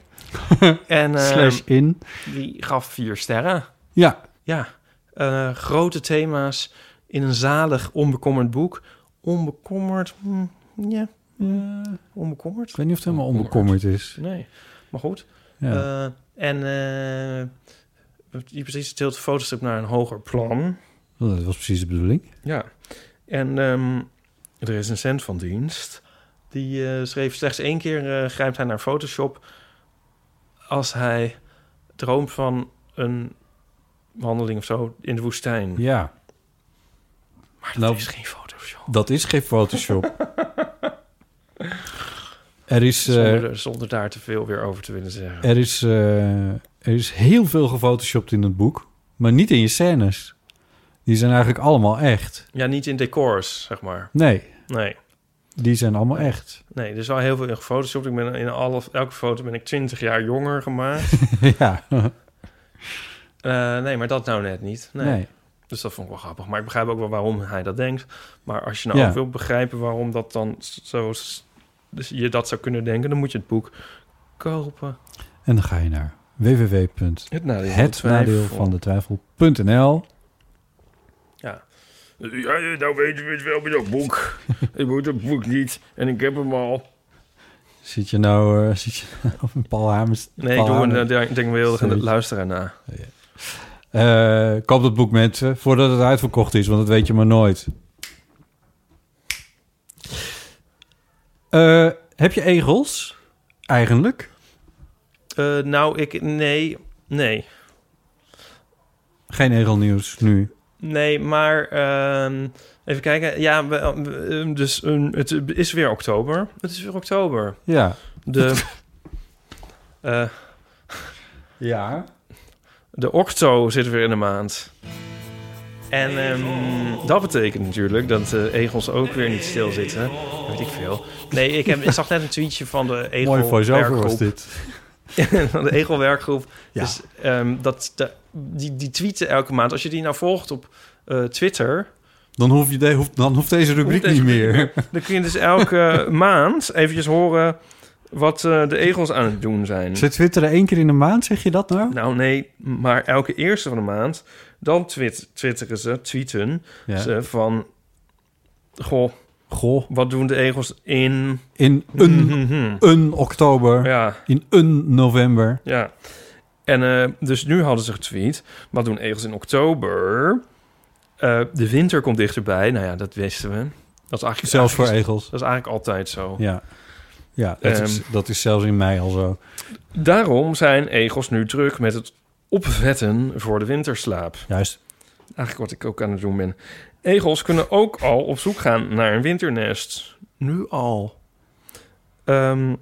en ehm, Slash in. die gaf vier sterren. Ja. Ja, eh, grote thema's in een zalig, onbekommerd boek. Onbekommerd, hm, ja, Ja. onbekommerd. Ik weet niet of het helemaal onbekommerd is. Nee, maar goed. Ja. Eh, en eh die precies tilt de fotostrip naar een hoger plan. Oh, dat was precies de bedoeling. Ja. En ehm, er is een cent van dienst. Die eh, schreef slechts één keer eh, grijpt hij naar Photoshop als hij droomt van een wandeling of zo in de woestijn. Ja, Maar dat Nou, is geen Photoshop. dat is geen Photoshop. er, is, eh, Zonder, zonder daar te veel weer over te willen zeggen. er, is, er is heel veel gefotoshopt in het boek, maar niet in je scènes. Die zijn eigenlijk allemaal echt. Ja, niet in decors, zeg maar. Nee, Nee. die zijn allemaal echt. Nee, er is wel heel veel in gefotoshopt. Ik ben in alle, elke foto ben ik 20 jaar jonger gemaakt. ja, Eh, nee, maar dat nou net niet. Nee. nee. Dus dat vond ik wel grappig. Maar ik begrijp ook wel waarom hij dat denkt. Maar als je nou Ja. ook wil begrijpen waarom dat dan zo... Dus je dat zou kunnen denken, dan moet je het boek kopen. En dan ga je naar www.het Het nadeel, nadeel van de twijfel.nl. Ja. Ja, nou weet je het wel met dat boek. ik moet het boek niet. En ik heb hem al. Zit je nou, eh, zit je nou op een Paul Hamers? Nee, ik doe een uh, denkbeeldige luisteraar na. Eh, koop dat boek mensen voordat het uitverkocht is, want dat weet je maar nooit. Eh, heb je egels? Eigenlijk? Nou, ik... Nee. Nee. Geen egelnieuws nu. Nee, maar... ehm, even kijken. Ja, we, we- dus um, het is weer oktober. Het is weer oktober. Ja. De... eh, Ja. De octo zit weer in de maand. En ehm, dat betekent natuurlijk dat de egels ook weer niet stilzitten. Weet ik veel. Nee, ik, heb, ik zag net een tweetje van de Mooi voice-over was dit. de egelwerkgroep. Ja. Dus ehm, dat, de, die, die tweeten elke maand. Als je die nou volgt op eh, Twitter... Dan, hoef je de, dan hoeft deze rubriek hoeft deze niet meer. Dan kun je dus elke maand eventjes horen wat eh, de egels aan het doen zijn. Ze twitteren één keer in de maand, zeg je dat nou? Nou nee, maar elke eerste van de maand... dan twit twitteren ze, tweeten Ja. ze van... Goh, Goh, wat doen de egels in... in een, Mhm. een oktober, Ja, in een november. ja. En eh, dus nu hadden ze getweet... wat doen egels in oktober? Eh, de winter komt dichterbij. Nou ja, dat wisten we. Dat is eigenlijk, Zelfs voor eigenlijk- egels. Dat is eigenlijk altijd zo. Ja, ja dat, is, Ehm. dat is zelfs in mei al zo. Daarom zijn egels nu druk met het opvetten voor de winterslaap. Juist. Eigenlijk wat ik ook aan het doen ben. Egels kunnen ook al op zoek gaan naar een winternest. Nu al. Ehm,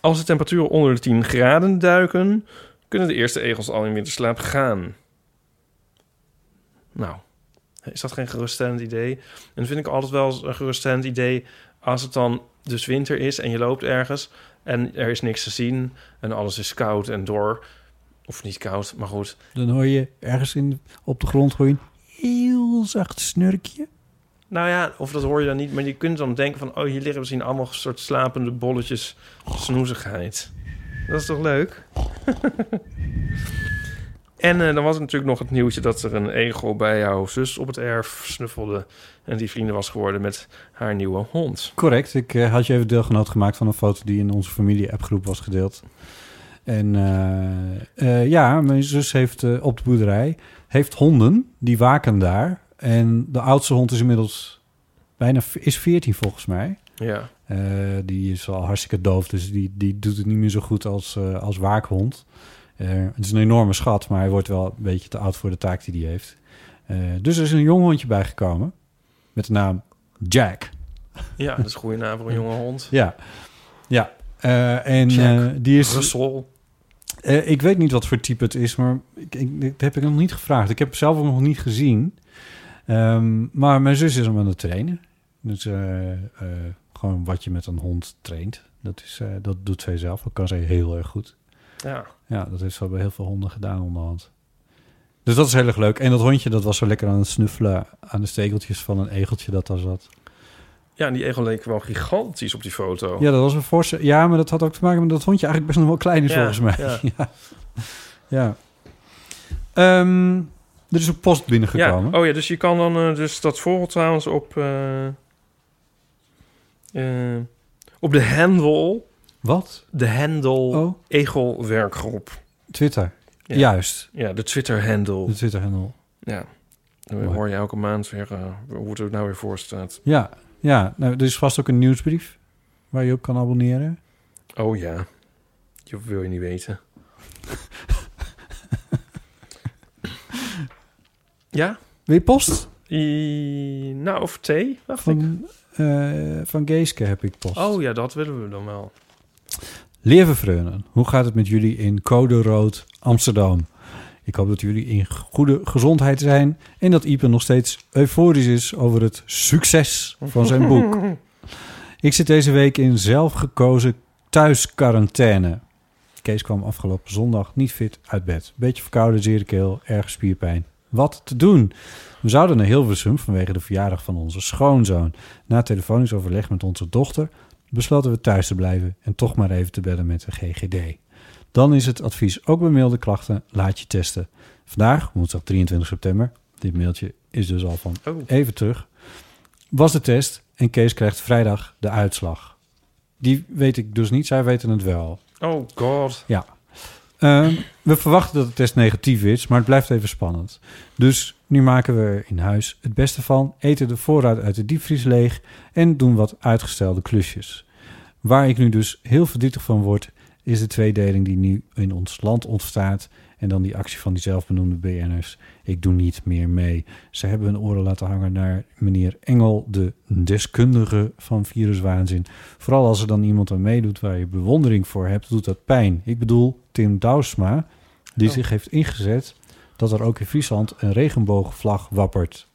als de temperaturen onder de 10 graden duiken, kunnen de eerste egels al in winterslaap gaan. Nou, is dat geen geruststellend idee? En dat vind ik altijd wel een geruststellend idee als het dan dus winter is en je loopt ergens en er is niks te zien en alles is koud en dor. Of niet koud, maar goed. Dan hoor je ergens in, op de grond een heel zacht snurkje. Nou ja, of dat hoor je dan niet, maar je kunt dan denken van... oh, hier liggen misschien allemaal soort slapende bolletjes snoezigheid. Dat is toch leuk? en eh, dan was er natuurlijk nog het nieuwtje dat er een egel bij jouw zus op het erf snuffelde... en die vrienden was geworden met haar nieuwe hond. Correct. Ik eh, had je even deelgenoot gemaakt van een foto die in onze familie-appgroep was gedeeld. En eh, eh, ja, mijn zus heeft eh, op de boerderij heeft honden die waken daar. En de oudste hond is inmiddels bijna is 14 volgens mij. Ja, die is al hartstikke doof, dus die, die doet het niet meer zo goed als, als waakhond. Het is een enorme schat, maar hij wordt wel een beetje te oud voor de taak die hij heeft. Dus er is een jong hondje bijgekomen met de naam Jack. ja dat is een goede naam voor een jonge hond. Ja, ja. Eh, en eh, die is. Russel. eh, ik weet niet wat voor type het is, maar ik, ik, dat heb ik nog niet gevraagd. Ik heb zelf ook nog niet gezien. Ehm, maar mijn zus is hem aan het trainen. Dus eh, gewoon wat je met een hond traint. Dat, is, dat doet zij zelf. Dat kan zij heel erg goed. Ja, Ja, dat heeft ze bij heel veel honden gedaan onderhand. Dus dat is heel erg leuk. En dat hondje dat was zo lekker aan het snuffelen aan de stekeltjes van een egeltje dat daar zat. Ja en die egel leek wel gigantisch op die foto. Ja, dat was een forse... Ja, maar dat had ook te maken met dat hondje eigenlijk best nog wel klein is Ja, volgens mij. ja. Ja. ja. Ehm, er is een post Ja, binnengekomen. oh ja, dus je kan dan... eh, dus dat volgt trouwens op... eh, eh, op de handle... Wat? De handle Oh, Egelwerkgroep. Twitter. Ja. Juist. Ja, de Twitter-handle. De Twitter-handle. Ja. Dan hoor je elke maand weer hoe het er nou weer voor staat. Ja, ja, nou, er is vast ook een nieuwsbrief waar je op kan abonneren. Oh ja, je wil je niet weten. ja? Wil post? I, nou, of thee, wacht van, ik. Eh, van Geeske heb ik post. Oh ja, dat willen we dan wel. Lieve hoe gaat het met jullie in Code Rood Amsterdam? Ik hoop dat jullie in goede gezondheid zijn en dat Ipe nog steeds euforisch is over het succes van zijn boek. Ik zit deze week in zelfgekozen thuisquarantaine. Kees kwam afgelopen zondag niet fit uit bed. Beetje verkouden, zere keel, erg spierpijn. Wat te doen? We zouden naar Hilversum vanwege de verjaardag van onze schoonzoon. Na telefonisch overleg met onze dochter besloten we thuis te blijven en toch maar even te bellen met de GGD. Dan is het advies ook bij milde klachten, laat je testen. Vandaag, woensdag 23 september, dit mailtje is dus al van Oh. even terug, was de test en Kees krijgt vrijdag de uitslag. Die weet ik dus niet, zij weten het wel. Oh god. Ja. Ehm, we verwachten dat de test negatief is, maar het blijft even spannend. Dus nu maken we er in huis het beste van, eten de voorraad uit de diepvries leeg en doen wat uitgestelde klusjes. Waar ik nu dus heel verdrietig van word, is de tweedeling die nu in ons land ontstaat en dan die actie van die zelfbenoemde BN'ers. Ik doe niet meer mee. Ze hebben hun oren laten hangen naar meneer Engel, de deskundige van viruswaanzin. Vooral als er dan iemand aan meedoet waar je bewondering voor hebt, doet dat pijn. Ik bedoel Tim Douwsma, die Oh. zich heeft ingezet dat er ook in Friesland een regenboogvlag wappert.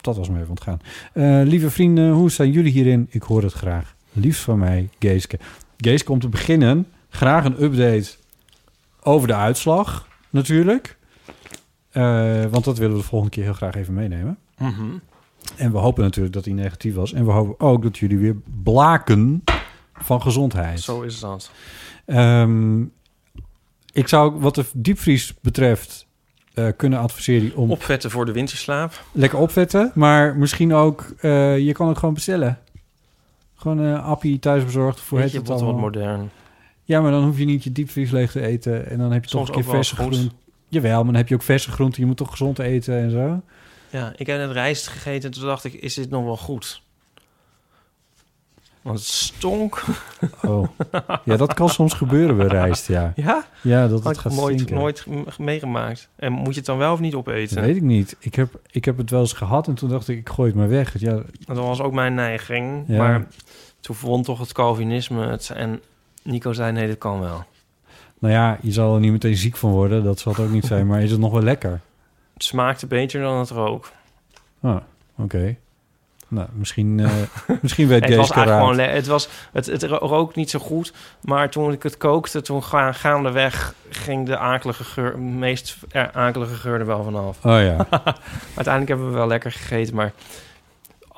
Dat was me even ontgaan. Eh, lieve vrienden, hoe staan jullie hierin? Ik hoor het graag. Liefst van mij, Geeske. Geeske, om te beginnen, graag een update over de uitslag, natuurlijk. Eh, want dat willen we de volgende keer heel graag even meenemen. Mhm. En we hopen natuurlijk dat hij negatief was. En we hopen ook dat jullie weer blaken van gezondheid. Zo is dat. Ehm, ik zou ook wat de diepvries betreft eh, kunnen adviseren om Opvetten voor de winterslaap. lekker opvetten. Maar misschien ook, eh, je kan ook gewoon bestellen. Gewoon een appie thuisbezorgd. Voor Weet het je, het wat modern. Ja, maar dan hoef je niet je diepvries leeg te eten. En dan heb je Soms toch een keer verse groenten. Jawel, maar dan heb je ook verse groenten. Je moet toch gezond eten en zo. Ja, ik heb net rijst gegeten en toen dacht ik, is dit nog wel goed? Want het stonk. Oh. ja, dat kan soms gebeuren bij rijst, ja. Ja? Ja, dat Had het ik gaat nooit, stinken. nooit meegemaakt. En moet je het dan wel of niet opeten? Dat weet ik niet. Ik heb, ik heb het wel eens gehad en toen dacht ik, ik gooi het maar weg. Ja, Dat was ook mijn neiging. Ja. Maar toen vond toch het Calvinisme het. En Nico zei, nee, dat kan wel. nou ja, je zal er niet meteen ziek van worden. Dat zal het ook niet zijn. Maar is het nog wel lekker? Het smaakte beter dan het rook. Ah, oké. Nou, misschien, eh, misschien weet Het gewoon... le- Het, was, het, het ro- rook niet zo goed. Maar toen ik het kookte, toen ga, gaandeweg ging de akelige geur... meest akelige geur er wel vanaf. Oh ja. Uiteindelijk hebben we wel lekker gegeten, maar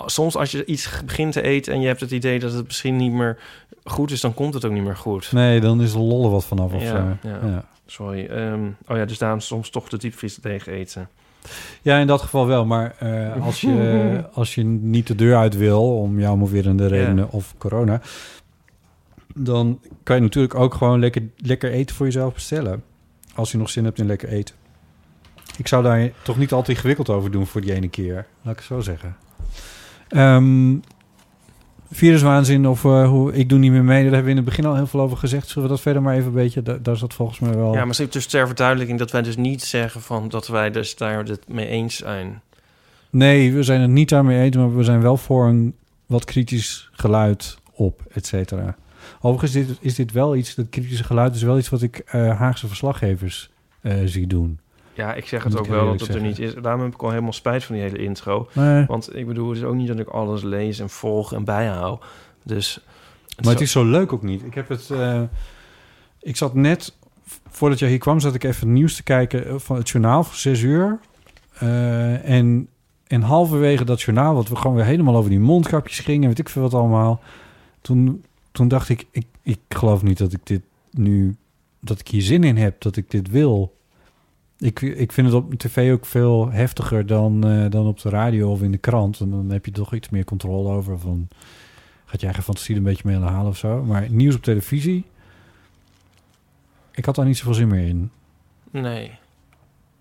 soms als je iets begint te eten en je hebt het idee dat het misschien niet meer goed is, dan komt het ook niet meer goed. Nee, dan is er lollen wat vanaf of Ja, zo. ja. Ja. Sorry. Ehm, oh ja, dus daarom soms toch de diepvries tegen eten. ja, in dat geval wel. Maar eh, als, je, als je niet de deur uit wil, om jou moverende redenen of corona... dan kan je natuurlijk ook gewoon lekker, lekker eten voor jezelf bestellen. Als je nog zin hebt in lekker eten. Ik zou daar toch niet altijd ingewikkeld over doen voor die ene keer. Laat ik het zo zeggen. Ehm viruswaanzin of eh, hoe ik doe niet meer mee. Daar hebben we in het begin al heel veel over gezegd. Zullen we dat verder maar even een beetje... Daar, daar zat volgens mij wel... Ja, maar dus ter verduidelijking dat wij dus niet zeggen van dat wij dus daar het mee eens zijn. Nee, we zijn het niet daarmee eens, maar we zijn wel voor een wat kritisch geluid op, et cetera. Overigens is dit, is dit wel iets, dat kritische geluid is wel iets wat ik eh, Haagse verslaggevers eh, zie doen. Ja, ik zeg het ook wel dat het er niet is. Daarom heb ik al helemaal spijt van die hele intro. Want ik bedoel, het is ook niet dat ik alles lees en volg en bijhoud. Dus... maar het is zo leuk ook niet. Ik heb het... eh, ik zat net, voordat jij hier kwam, zat ik even het nieuws te kijken eh, van het journaal van zes uur. Eh, en, en halverwege dat journaal, wat we gewoon weer helemaal over die mondkapjes gingen, weet ik veel wat allemaal. Toen, toen dacht ik, ik, ik geloof niet dat ik dit nu, dat ik hier zin in heb, dat ik dit wil. Ik, ik vind het op tv ook veel heftiger dan, eh, dan op de radio of in de krant. En dan heb je toch iets meer controle over van... Gaat je eigen fantasie er een beetje mee aan de halen of zo. Maar nieuws op televisie... Ik had daar niet zoveel zin meer in. Nee,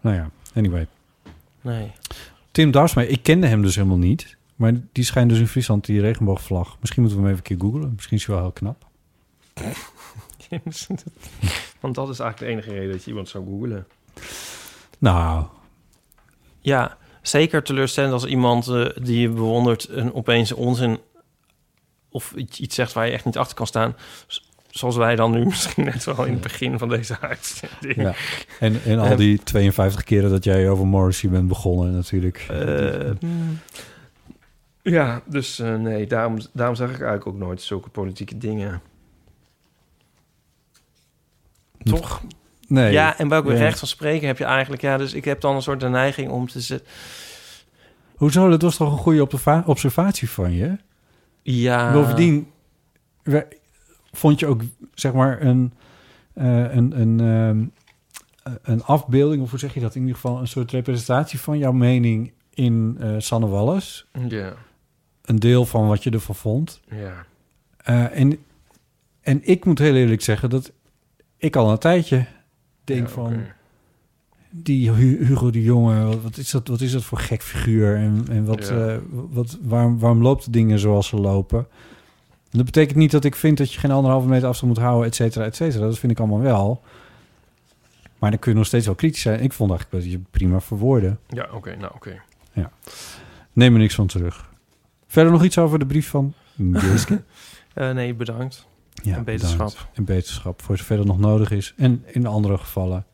Nou ja, anyway. nee. Tim Darsma, ik kende hem dus helemaal niet. Maar die schijnt dus in Friesland die regenboogvlag. Misschien moeten we hem even een keer googlen. Misschien is hij wel heel knap. Want dat is eigenlijk de enige reden dat je iemand zou googlen. Nou, Ja, zeker teleurstellend als iemand eh, die je bewondert... een opeens onzin of iets zegt waar je echt niet achter kan staan... Zoals wij dan nu misschien net wel in het begin van deze uitzending. Ja. En, en al Ehm, die 52 keren dat jij over Morrissey bent begonnen natuurlijk. Eh, ja, dus eh, nee, daarom, daarom zeg ik eigenlijk ook nooit zulke politieke dingen. Toch? Nee. Ja, en welk Ja. recht van spreken heb je eigenlijk? Ja, dus ik heb dan een soort de neiging om te zeggen... Hoezo? Dat was toch een goede observa- observatie van je? Ja, Bovendien vond je ook, zeg maar, een, eh, een, een, ehm, een afbeelding, of hoe zeg je dat? In ieder geval een soort representatie van jouw mening in eh Sanne Wallis. Ja, Een deel van wat je ervan vond. ja. Eh, en, en ik moet heel eerlijk zeggen dat ik al een tijdje denk Ja, van... die Hu- Hugo de Jonge, wat- is dat, wat is dat voor gek figuur? En, en wat, Ja. eh, wat, waarom, waarom loopt de dingen zoals ze lopen? En dat betekent niet dat ik vind dat je geen anderhalve meter afstand moet houden, et cetera, et cetera. Dat vind ik allemaal wel. Maar dan kun je nog steeds wel kritisch zijn. Ik vond eigenlijk dat je prima verwoorden. Ja, oké, nou oké. Neem er niks van terug. Verder nog iets over de brief van Geeske? Eh, nee, bedankt. Ja, En beterschap. bedankt. En beterschap, voor zover dat nog nodig is. En in andere gevallen.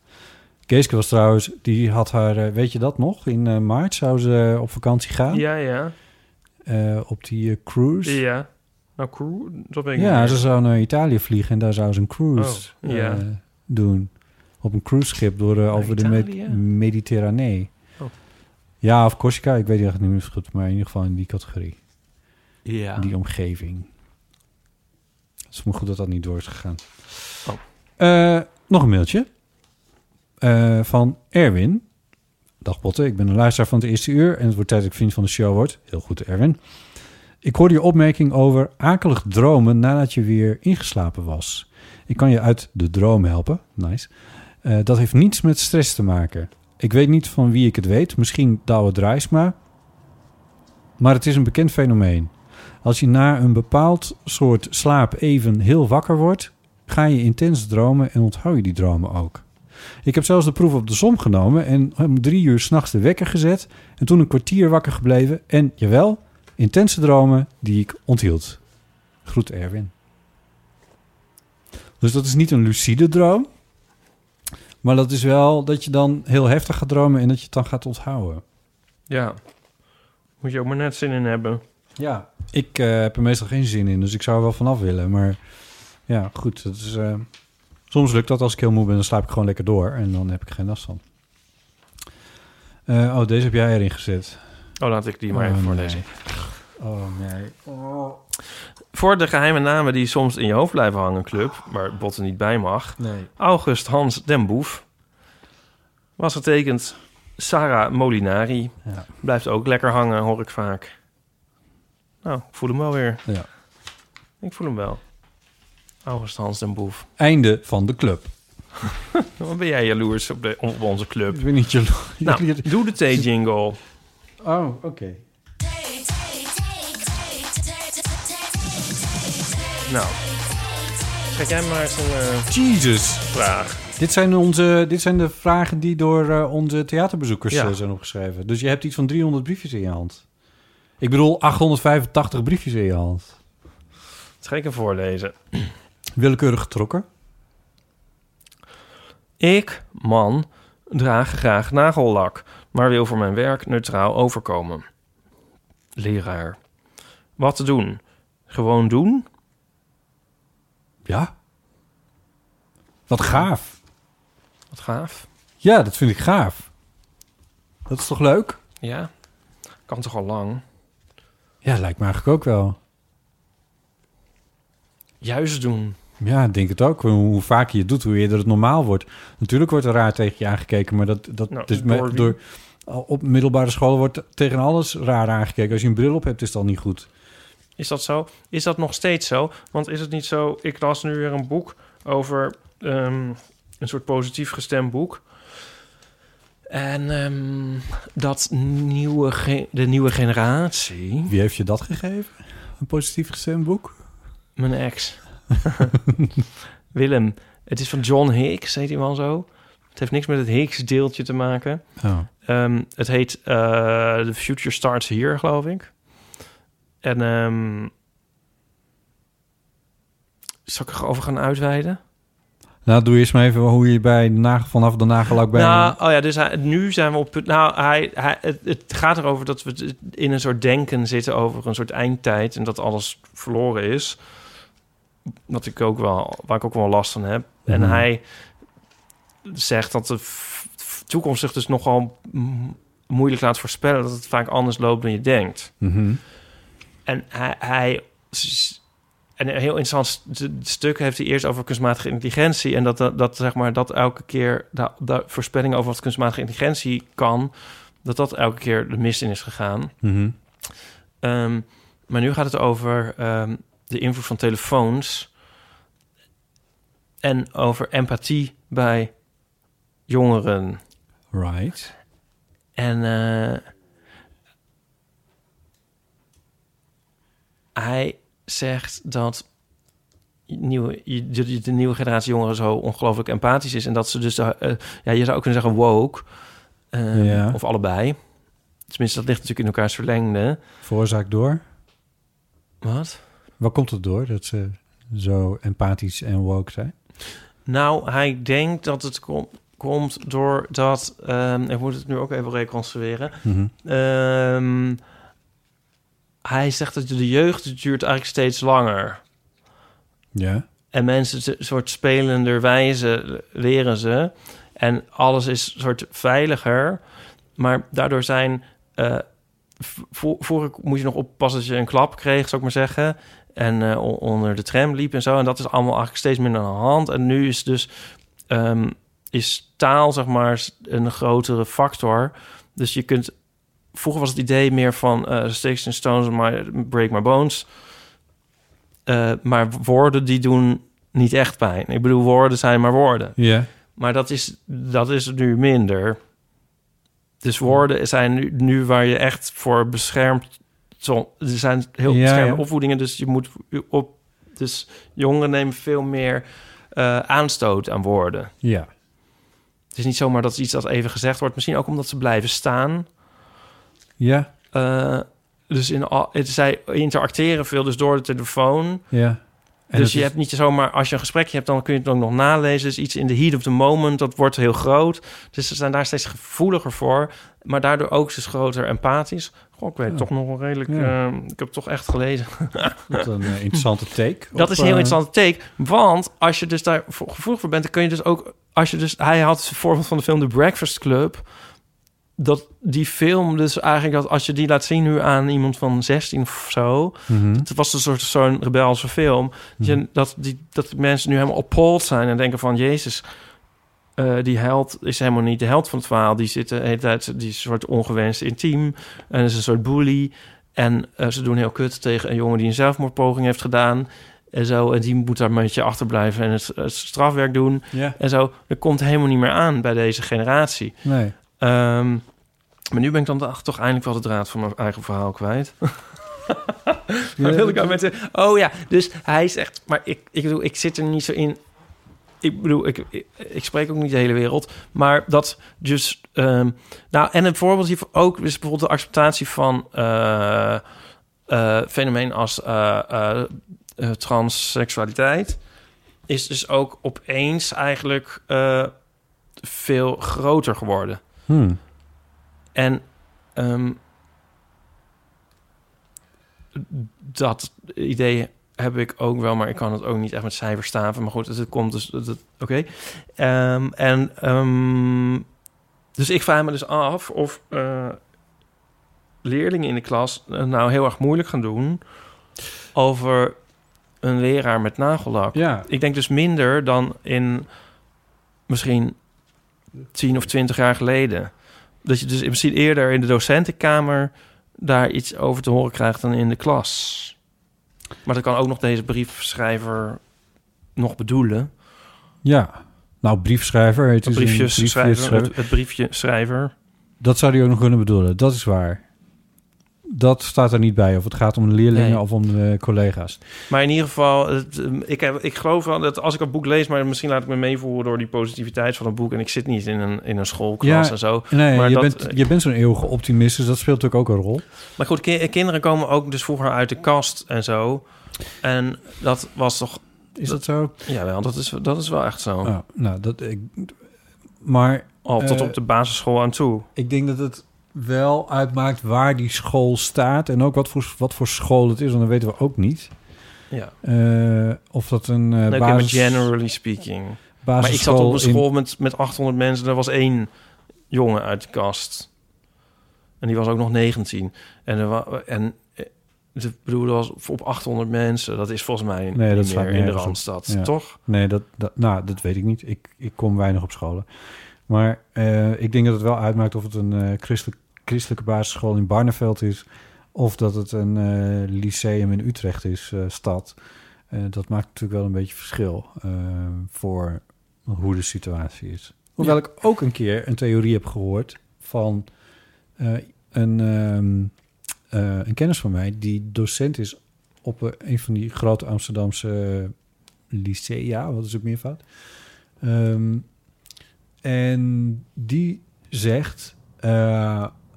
Geeske was trouwens, die had haar, eh, weet je dat nog? In eh, maart zou ze eh, op vakantie gaan. Ja, ja. Eh, op die cruise. Ja. Nou, crew, dat ben ik Ja, niet ze zou naar Italië vliegen en daar zou ze een cruise Oh, ja. eh, doen. Op een cruiseschip door de, over de Med-? Mediterranee. Oh. Ja, of Corsica, ik weet het niet meer goed, maar in ieder geval in die categorie. Ja. Die omgeving. Het is maar goed dat dat niet door is gegaan. Oh. Eh, nog een mailtje. Eh, van Erwin. Dag Botte, ik ben een luisteraar van het eerste uur... en het wordt tijd dat ik vriend van de show word. Heel goed, Erwin. Ik hoorde je opmerking over akelig dromen nadat je weer ingeslapen was. Ik kan je uit de droom helpen. Nice. Eh, dat heeft niets met stress te maken. Ik weet niet van wie ik het weet. Misschien Douwe Drijsma. Maar het is een bekend fenomeen. Als je na een bepaald soort slaap even heel wakker wordt... ga je intens dromen en onthoud je die dromen ook. Ik heb zelfs de proef op de som genomen... en om drie uur s'nachts de wekker gezet... en toen een kwartier wakker gebleven... en, jawel, intense dromen die ik onthield. Groet Erwin. Dus dat is niet een lucide droom... maar dat is wel dat je dan heel heftig gaat dromen... en dat je het dan gaat onthouden. Ja. Moet je ook maar net zin in hebben. Ja, ik eh, heb er meestal geen zin in, dus ik zou er wel vanaf willen. Maar ja, goed. Dat is, eh, soms lukt dat als ik heel moe ben, dan slaap ik gewoon lekker door en dan heb ik geen last van. Eh, oh, deze heb jij erin gezet. Oh, laat ik die maar even Oh, voorlezen. nee. Oh nee. Voor de geheime namen die soms in je hoofd blijven hangen, club, waar Botten niet bij mag. Nee. August Hans Den Boef. Was getekend Sarah Molinari. Ja. Blijft ook lekker hangen, hoor ik vaak. Nou, ik voel hem wel weer. Ja. Ik voel hem wel. August Hans Den Boef. Einde van de club. Wat ben jij jaloers op, de, op onze club? Ik ben niet jalo- Nou, doe de thee-jingle. Oh, oké. Nou, schrijf jij maar eens een eh, Jesus. vraag. Dit zijn, onze, dit zijn de vragen die door eh, onze theaterbezoekers Ja. eh, zijn opgeschreven. Dus je hebt iets van 300 briefjes in je hand. Ik bedoel, 885 briefjes in je hand. Dat ga ik hem voorlezen. Willekeurig getrokken. Ik, man, draag graag nagellak, maar wil voor mijn werk neutraal overkomen. Leraar. Wat te doen? Gewoon doen? Ja. Wat gaaf. Wat gaaf. Ja, dat vind ik gaaf. Dat is toch leuk? Ja, kan toch al lang. Ja, lijkt me eigenlijk ook wel. Juist doen. Ja, ik denk het ook. Hoe, hoe vaker je het doet, hoe eerder het normaal wordt. Natuurlijk wordt er raar tegen je aangekeken, maar dat, dat Nou, is me- door wie? door, op middelbare scholen wordt tegen alles raar aangekeken. Als je een bril op hebt, is het al niet goed. Is dat zo? Is dat nog steeds zo? Want is het niet zo... Ik las nu weer een boek over ehm, een soort positief gestemd boek. En ehm, dat nieuwe de nieuwe generatie... Wie heeft je dat gegeven? Een positief gestemd boek? Mijn ex. Willem. Het is van John Hicks, heet hij wel zo. Het heeft niks met het Higgs-deeltje te maken. Oh. ehm, het heet eh, The Future Starts Here, geloof ik. En ehm zal ik erover gaan uitweiden? Nou, doe eerst maar even hoe je bij de nagel, vanaf de nagellak bij... Nou, oh ja, dus hij, nu zijn we op punt. Nou, hij, hij, het, het gaat erover dat we in een soort denken zitten over een soort eindtijd en dat alles verloren is. Wat ik ook wel, waar ik ook wel last van heb. En Mhm. hij zegt dat de toekomst zich dus nogal moeilijk laat voorspellen, dat het vaak anders loopt dan je denkt. Mhm. En hij, hij en een heel interessant st- stuk heeft hij eerst over kunstmatige intelligentie en dat dat, dat zeg maar dat elke keer de, de voorspelling over wat kunstmatige intelligentie kan, dat dat elke keer de mist in is gegaan. Mhm. Ehm, maar nu gaat het over ehm, de invloed van telefoons en over empathie bij jongeren. Right. En eh, hij zegt dat nieuwe, de, de nieuwe generatie jongeren zo ongelooflijk empathisch is. En dat ze dus, eh, eh, ja, je zou ook kunnen zeggen woke. eh, Ja. Of allebei. Tenminste, dat ligt natuurlijk in elkaars verlengde. Veroorzaakt door? Wat? Waar komt het door dat ze zo empathisch en woke zijn? Nou, hij denkt dat het kom- komt doordat... ehm ik moet het nu ook even reconstrueren. Mhm. Ehm, hij zegt dat de jeugd het duurt eigenlijk steeds langer. Ja. En mensen soort spelender wijze leren ze. En alles is soort veiliger. Maar daardoor zijn... v- voor, voor moest je nog oppassen dat je een klap kreeg, zou ik maar zeggen. En eh, onder de tram liep en zo. En dat is allemaal eigenlijk steeds minder aan de hand. En nu is dus... ehm, is taal, zeg maar, een grotere factor. Dus je kunt... Vroeger was het idee meer van... eh sticks and stones my, break my bones. Eh, maar woorden die doen niet echt pijn. Ik bedoel, woorden zijn maar woorden. Ja. Maar dat is, dat is nu minder. Dus woorden zijn nu, nu waar je echt voor beschermd... Zo, er zijn heel Ja, beschermde ja. opvoedingen, dus je moet op... Dus jongeren nemen veel meer eh, aanstoot aan woorden. Ja. Het is niet zomaar dat iets dat even gezegd wordt. Misschien ook omdat ze blijven staan. Ja. Eh, dus in al, het, zij interacteren veel, dus door de telefoon. Ja. En dus je is- hebt niet zomaar, als je een gesprekje hebt, dan kun je het ook nog nalezen. Dus iets in de heat of the moment, dat wordt heel groot. Dus ze zijn daar steeds gevoeliger voor. Maar daardoor ook dus groter empathisch. Goh, ik weet Ja. toch nog wel redelijk... Ja. eh, ik heb het toch echt gelezen. Wat een eh, interessante take. Dat op, is een heel eh, interessante take. Want als je dus daar gevoelig voor bent, dan kun je dus ook... Als je dus, hij had het voorbeeld van de film The Breakfast Club. Dat die film dus eigenlijk... Dat als je die laat zien nu aan iemand van 16 of zo... mhm. Het was een soort zo'n rebelse film. Dat je- dat, die, dat mensen nu helemaal appalled zijn en denken van... Jezus, eh, die held is helemaal niet de held van het verhaal. Die zit de hele tijd, die is een soort ongewenst intiem. En is een soort bully. En eh, ze doen heel kut tegen een jongen die een zelfmoordpoging heeft gedaan. En zo, en die moet daar een beetje achterblijven en het, het strafwerk doen. Ja. En zo, dat komt helemaal niet meer aan bij deze generatie. Nee. Ehm, maar nu ben ik dan toch- toch eindelijk wel de draad van mijn eigen verhaal kwijt. Wat wil ik met de... Oh ja, dus hij zegt... Maar ik, ik bedoel, ik zit er niet zo in... Ik bedoel, ik, ik, ik spreek ook niet de hele wereld. Maar dat dus... ehm, nou, en een voorbeeld hiervan ook... is bijvoorbeeld de acceptatie van... eh, fenomeen als eh, transseksualiteit... is dus ook opeens eigenlijk... veel groter geworden. Hmm. En ehm, dat idee heb ik ook wel, maar ik kan het ook niet echt met cijfers staven. Maar goed, het komt dus... Oké. Ehm, en ehm, dus ik vraag me dus af of eh, leerlingen in de klas het nou heel erg moeilijk gaan doen over een leraar met nagellak. Ja. Ik denk dus minder dan in misschien 10 of 20 jaar geleden. Dat je dus misschien eerder in de docentenkamer daar iets over te horen krijgt dan in de klas. Maar dat kan ook nog deze briefschrijver nog bedoelen. Ja. Nou, briefschrijver heet Het dus een briefjesschrijver, briefjesschrijver. het, het briefje schrijver. Dat zou hij ook nog kunnen bedoelen. Dat is waar. Dat staat er niet bij. Of het gaat om de leerlingen Nee. of om de collega's. Maar in ieder geval, het, ehm, ik, heb, ik geloof wel dat als ik een boek lees... maar misschien laat ik me meevoeren door die positiviteit van een boek... en ik zit niet in een, in een schoolklas Ja, en zo. Nee, maar je, dat- bent, je bent zo'n eeuwige optimist, dus dat speelt natuurlijk ook een rol. Maar goed, ki- kinderen komen ook dus vroeger uit de kast en zo. En dat was toch... Is dat zo? Jawel, dat is, dat is wel echt zo. Oh, nou, dat, ik, maar Al tot eh, op de basisschool aan toe. ik denk dat het wel uitmaakt waar die school staat... en ook wat voor, wat voor school het is, want dat weten we ook niet. Ja. Eh, of dat een Nee, basis, generally speaking. Maar ik zat op een in- school met, met 800 mensen. Er was één jongen uit de kast. En die was ook nog 19. En, er wa- en eh, ik bedoel, dat was op 800 mensen. Dat is volgens mij Nee, dat niet slaat meer in de. Randstad. Ja. Toch? Nee, dat, dat, nou, dat weet ik niet. Ik, ik kom weinig op scholen. Maar ik denk dat het wel uitmaakt of het een eh, christelijk, christelijke basisschool in Barneveld is... of dat het een eh, lyceum in Utrecht is, eh, stad. Eh, dat maakt natuurlijk wel een beetje verschil voor hoe de situatie is. Hoewel ik ook een keer een theorie heb gehoord van een, ehm, eh, een kennis van mij... die docent is op een van die grote Amsterdamse licea, wat is het meervoud? Ehm, en die zegt,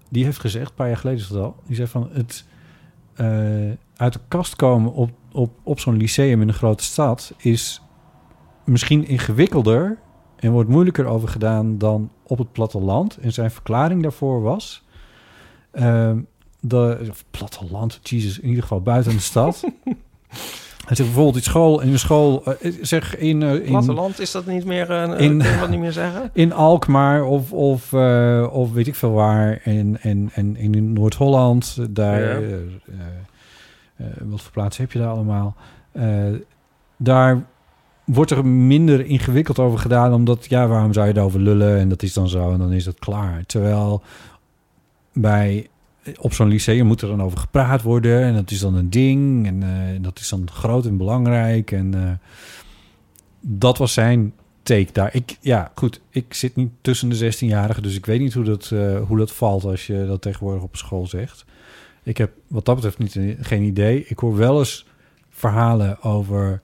die heeft gezegd, een paar jaar geleden is dat al, die zei van het eh, uit de kast komen op, op, op zo'n lyceum in een grote stad is misschien ingewikkelder en wordt moeilijker over gedaan dan op het platteland. En zijn verklaring daarvoor was, ehm de, of platteland, Jesus, in ieder geval buiten de stad. Hij zegt bijvoorbeeld in school, in de school, eh, zeg in, eh, in, Platteland, is dat niet meer... een in- kun je dat niet meer zeggen? in Alkmaar of, of, eh, of weet ik veel waar. En, en, en in Noord-Holland, daar... Ja. eh, eh, eh, wat voor plaatsen heb je daar allemaal? Eh, daar wordt er minder ingewikkeld over gedaan... omdat, ja, waarom zou je daarover lullen? En dat is dan zo en dan is het klaar. Terwijl bij... Op zo'n lyceum moet er dan over gepraat worden. En dat is dan een ding. En eh, dat is dan groot en belangrijk. En eh, dat was zijn take daar. Ik, ja, goed. Ik zit niet tussen de 16-jarigen, dus ik weet niet hoe dat, eh, hoe dat valt als je dat tegenwoordig op school zegt. Ik heb wat dat betreft niet, geen idee. Ik hoor wel eens verhalen over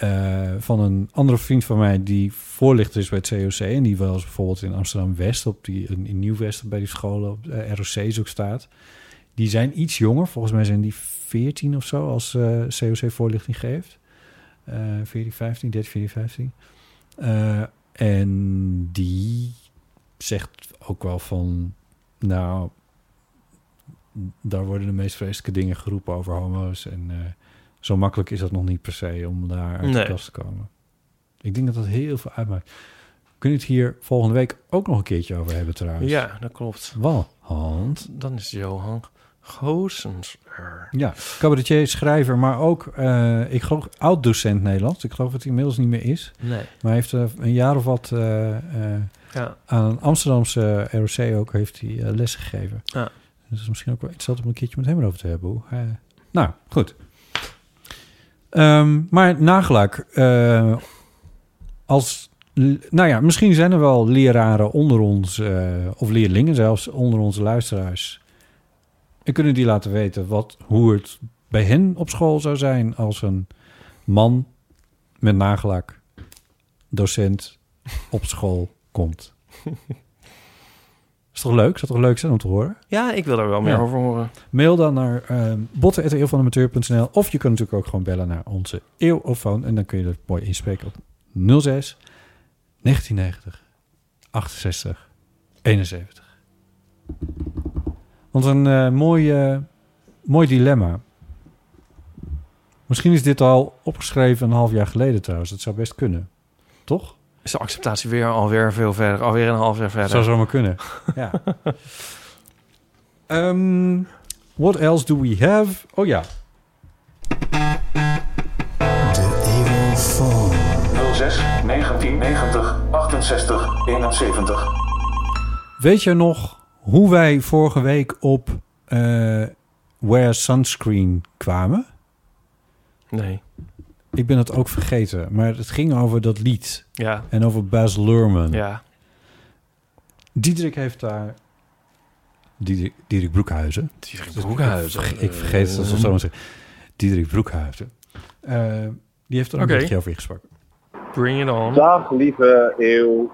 eh, van een andere vriend van mij die voorlichter is bij het COC en die wel eens bijvoorbeeld in Amsterdam West op die in, in Nieuw West bij die scholen op eh, ROC's ook staat. Die zijn iets jonger, volgens mij zijn die 14 of zo als eh, COC voorlichting geeft. Eh 14, 15, 13, 14, 15. Eh, en die zegt ook wel van, nou, daar worden de meest vreselijke dingen geroepen over homo's. En eh, zo makkelijk is dat nog niet per se om daar uit Nee. de kast te komen. Ik denk dat dat heel veel uitmaakt. Kunnen we het hier volgende week ook nog een keertje over hebben trouwens? Ja, dat klopt. Want, Dan is Johan Goosens er. ja, cabaretier, schrijver, maar ook, eh, ik geloof, oud-docent Nederlands. Ik geloof dat hij inmiddels niet meer is. Nee. Maar hij heeft eh, een jaar of wat eh, Ja. aan een Amsterdamse ROC ook heeft hij eh, les gegeven. Ja. Dus is misschien ook wel interessant om een keertje met hem erover te hebben. Hoe nou, goed. Ehm, maar nagelak. eh, als, nou ja, misschien zijn er wel leraren onder ons, eh, of leerlingen zelfs, onder onze luisteraars. En kunnen die laten weten wat, hoe het bij hen op school zou zijn als een man met nagelak, docent, op school komt. Is toch leuk? Zou toch leuk zijn om te horen? ja, ik wil er wel meer Ja. over horen. Mail dan naar uh, botten.eeuwvanamateur.nl of je kunt natuurlijk ook gewoon bellen naar onze eeuwofoon en dan kun je dat mooi inspreken op 06 1990 68 71. Want een eh, mooi, eh, mooi dilemma. Misschien is dit al opgeschreven een half jaar geleden trouwens. Dat zou best kunnen. Toch? Is de acceptatie weer alweer veel verder? Alweer een half jaar verder? Zou zomaar kunnen. ja. Ehm, what else do we have? Oh ja. 06 1990 68 71. Weet je nog hoe wij vorige week op eh Wear Sunscreen kwamen? Nee. Ik ben het ook vergeten, maar het ging over dat lied Ja. en over Baz Luhrmann. Ja. Diederik heeft daar Diederik, Diederik Broekhuizen. Diederik Broekhuizen. Ik, ik vergeet het als zo maar zeggen. Diederik Broekhuizen. Eh, die heeft er een Oké. beetje over ingesproken. Bring it on. Dag lieve eeuw.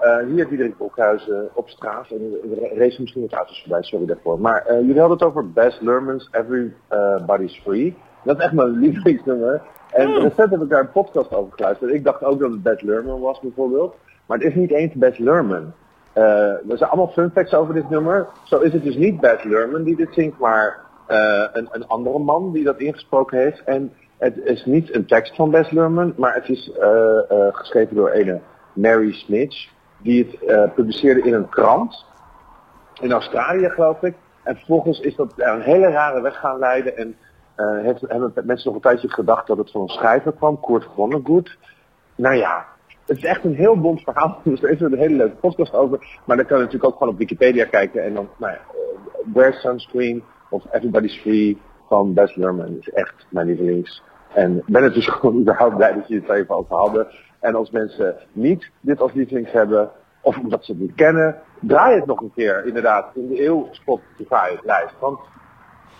Eh, hier Diederik Broekhuizen op straat. En er racen misschien wat auto's voorbij, sorry daarvoor. Maar eh, jullie hadden het over Best Lerman's Everybody's Free. Dat is echt mijn lievelingsnummer. En recent heb ik daar een podcast over geluisterd. Ik dacht ook dat het Best Lerman was bijvoorbeeld. Maar het is niet eens Best Lerman. Eh, er zijn allemaal fun facts over dit nummer. Zo is het dus niet Best Lerman die dit zingt, maar eh, een, een andere man die dat ingesproken heeft. En het is niet een tekst van Best Lerman, maar het is eh, geschreven door een Mary Smith. Die het publiceerde in een krant. In Australië geloof ik. En vervolgens is dat een hele rare weg gaan leiden. En eh, hebben mensen nog een tijdje gedacht dat het van een schrijver kwam, Kurt Vonnegut. Nou ja, het is echt een heel bond verhaal. Dus er is een hele leuke podcast over. Maar dan kan je natuurlijk ook gewoon op Wikipedia kijken. En dan, nou ja, eh, Sunscreen of Everybody's Free van Bess Lerman is echt mijn lievelings. En ben het dus gewoon überhaupt blij dat je het even over hadden. En als mensen niet dit als lievelings hebben, of omdat ze het niet kennen, draai het nog een keer inderdaad in de eeuw Spotify lijst. Want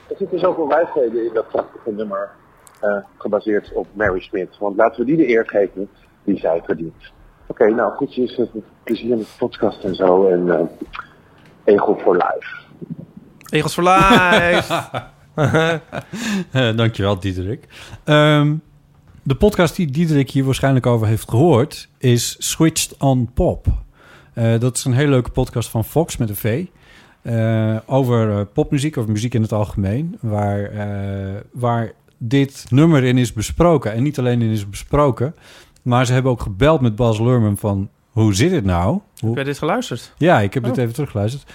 er zitten zoveel wijsheden in dat prachtige nummer eh, gebaseerd op Mary Smith. Want laten we die de eer geven die zij verdient. Oké, nou goed, is het plezier met de podcast en zo. En eh Ego for Life. Egels voor life. Eh, dankjewel, Diederik. Ehm, de podcast die Diederik hier waarschijnlijk over heeft gehoord... is Switched on Pop. Eh, dat is een hele leuke podcast van Fox met een V. eh, over eh, popmuziek, over muziek in het algemeen. Waar, eh, waar dit nummer in is besproken. En niet alleen in is besproken... maar ze hebben ook gebeld met Bas Lerman van... hoe zit het nou? Hoe, Heb jij dit geluisterd? ja, ik heb dit Oh. even teruggeluisterd.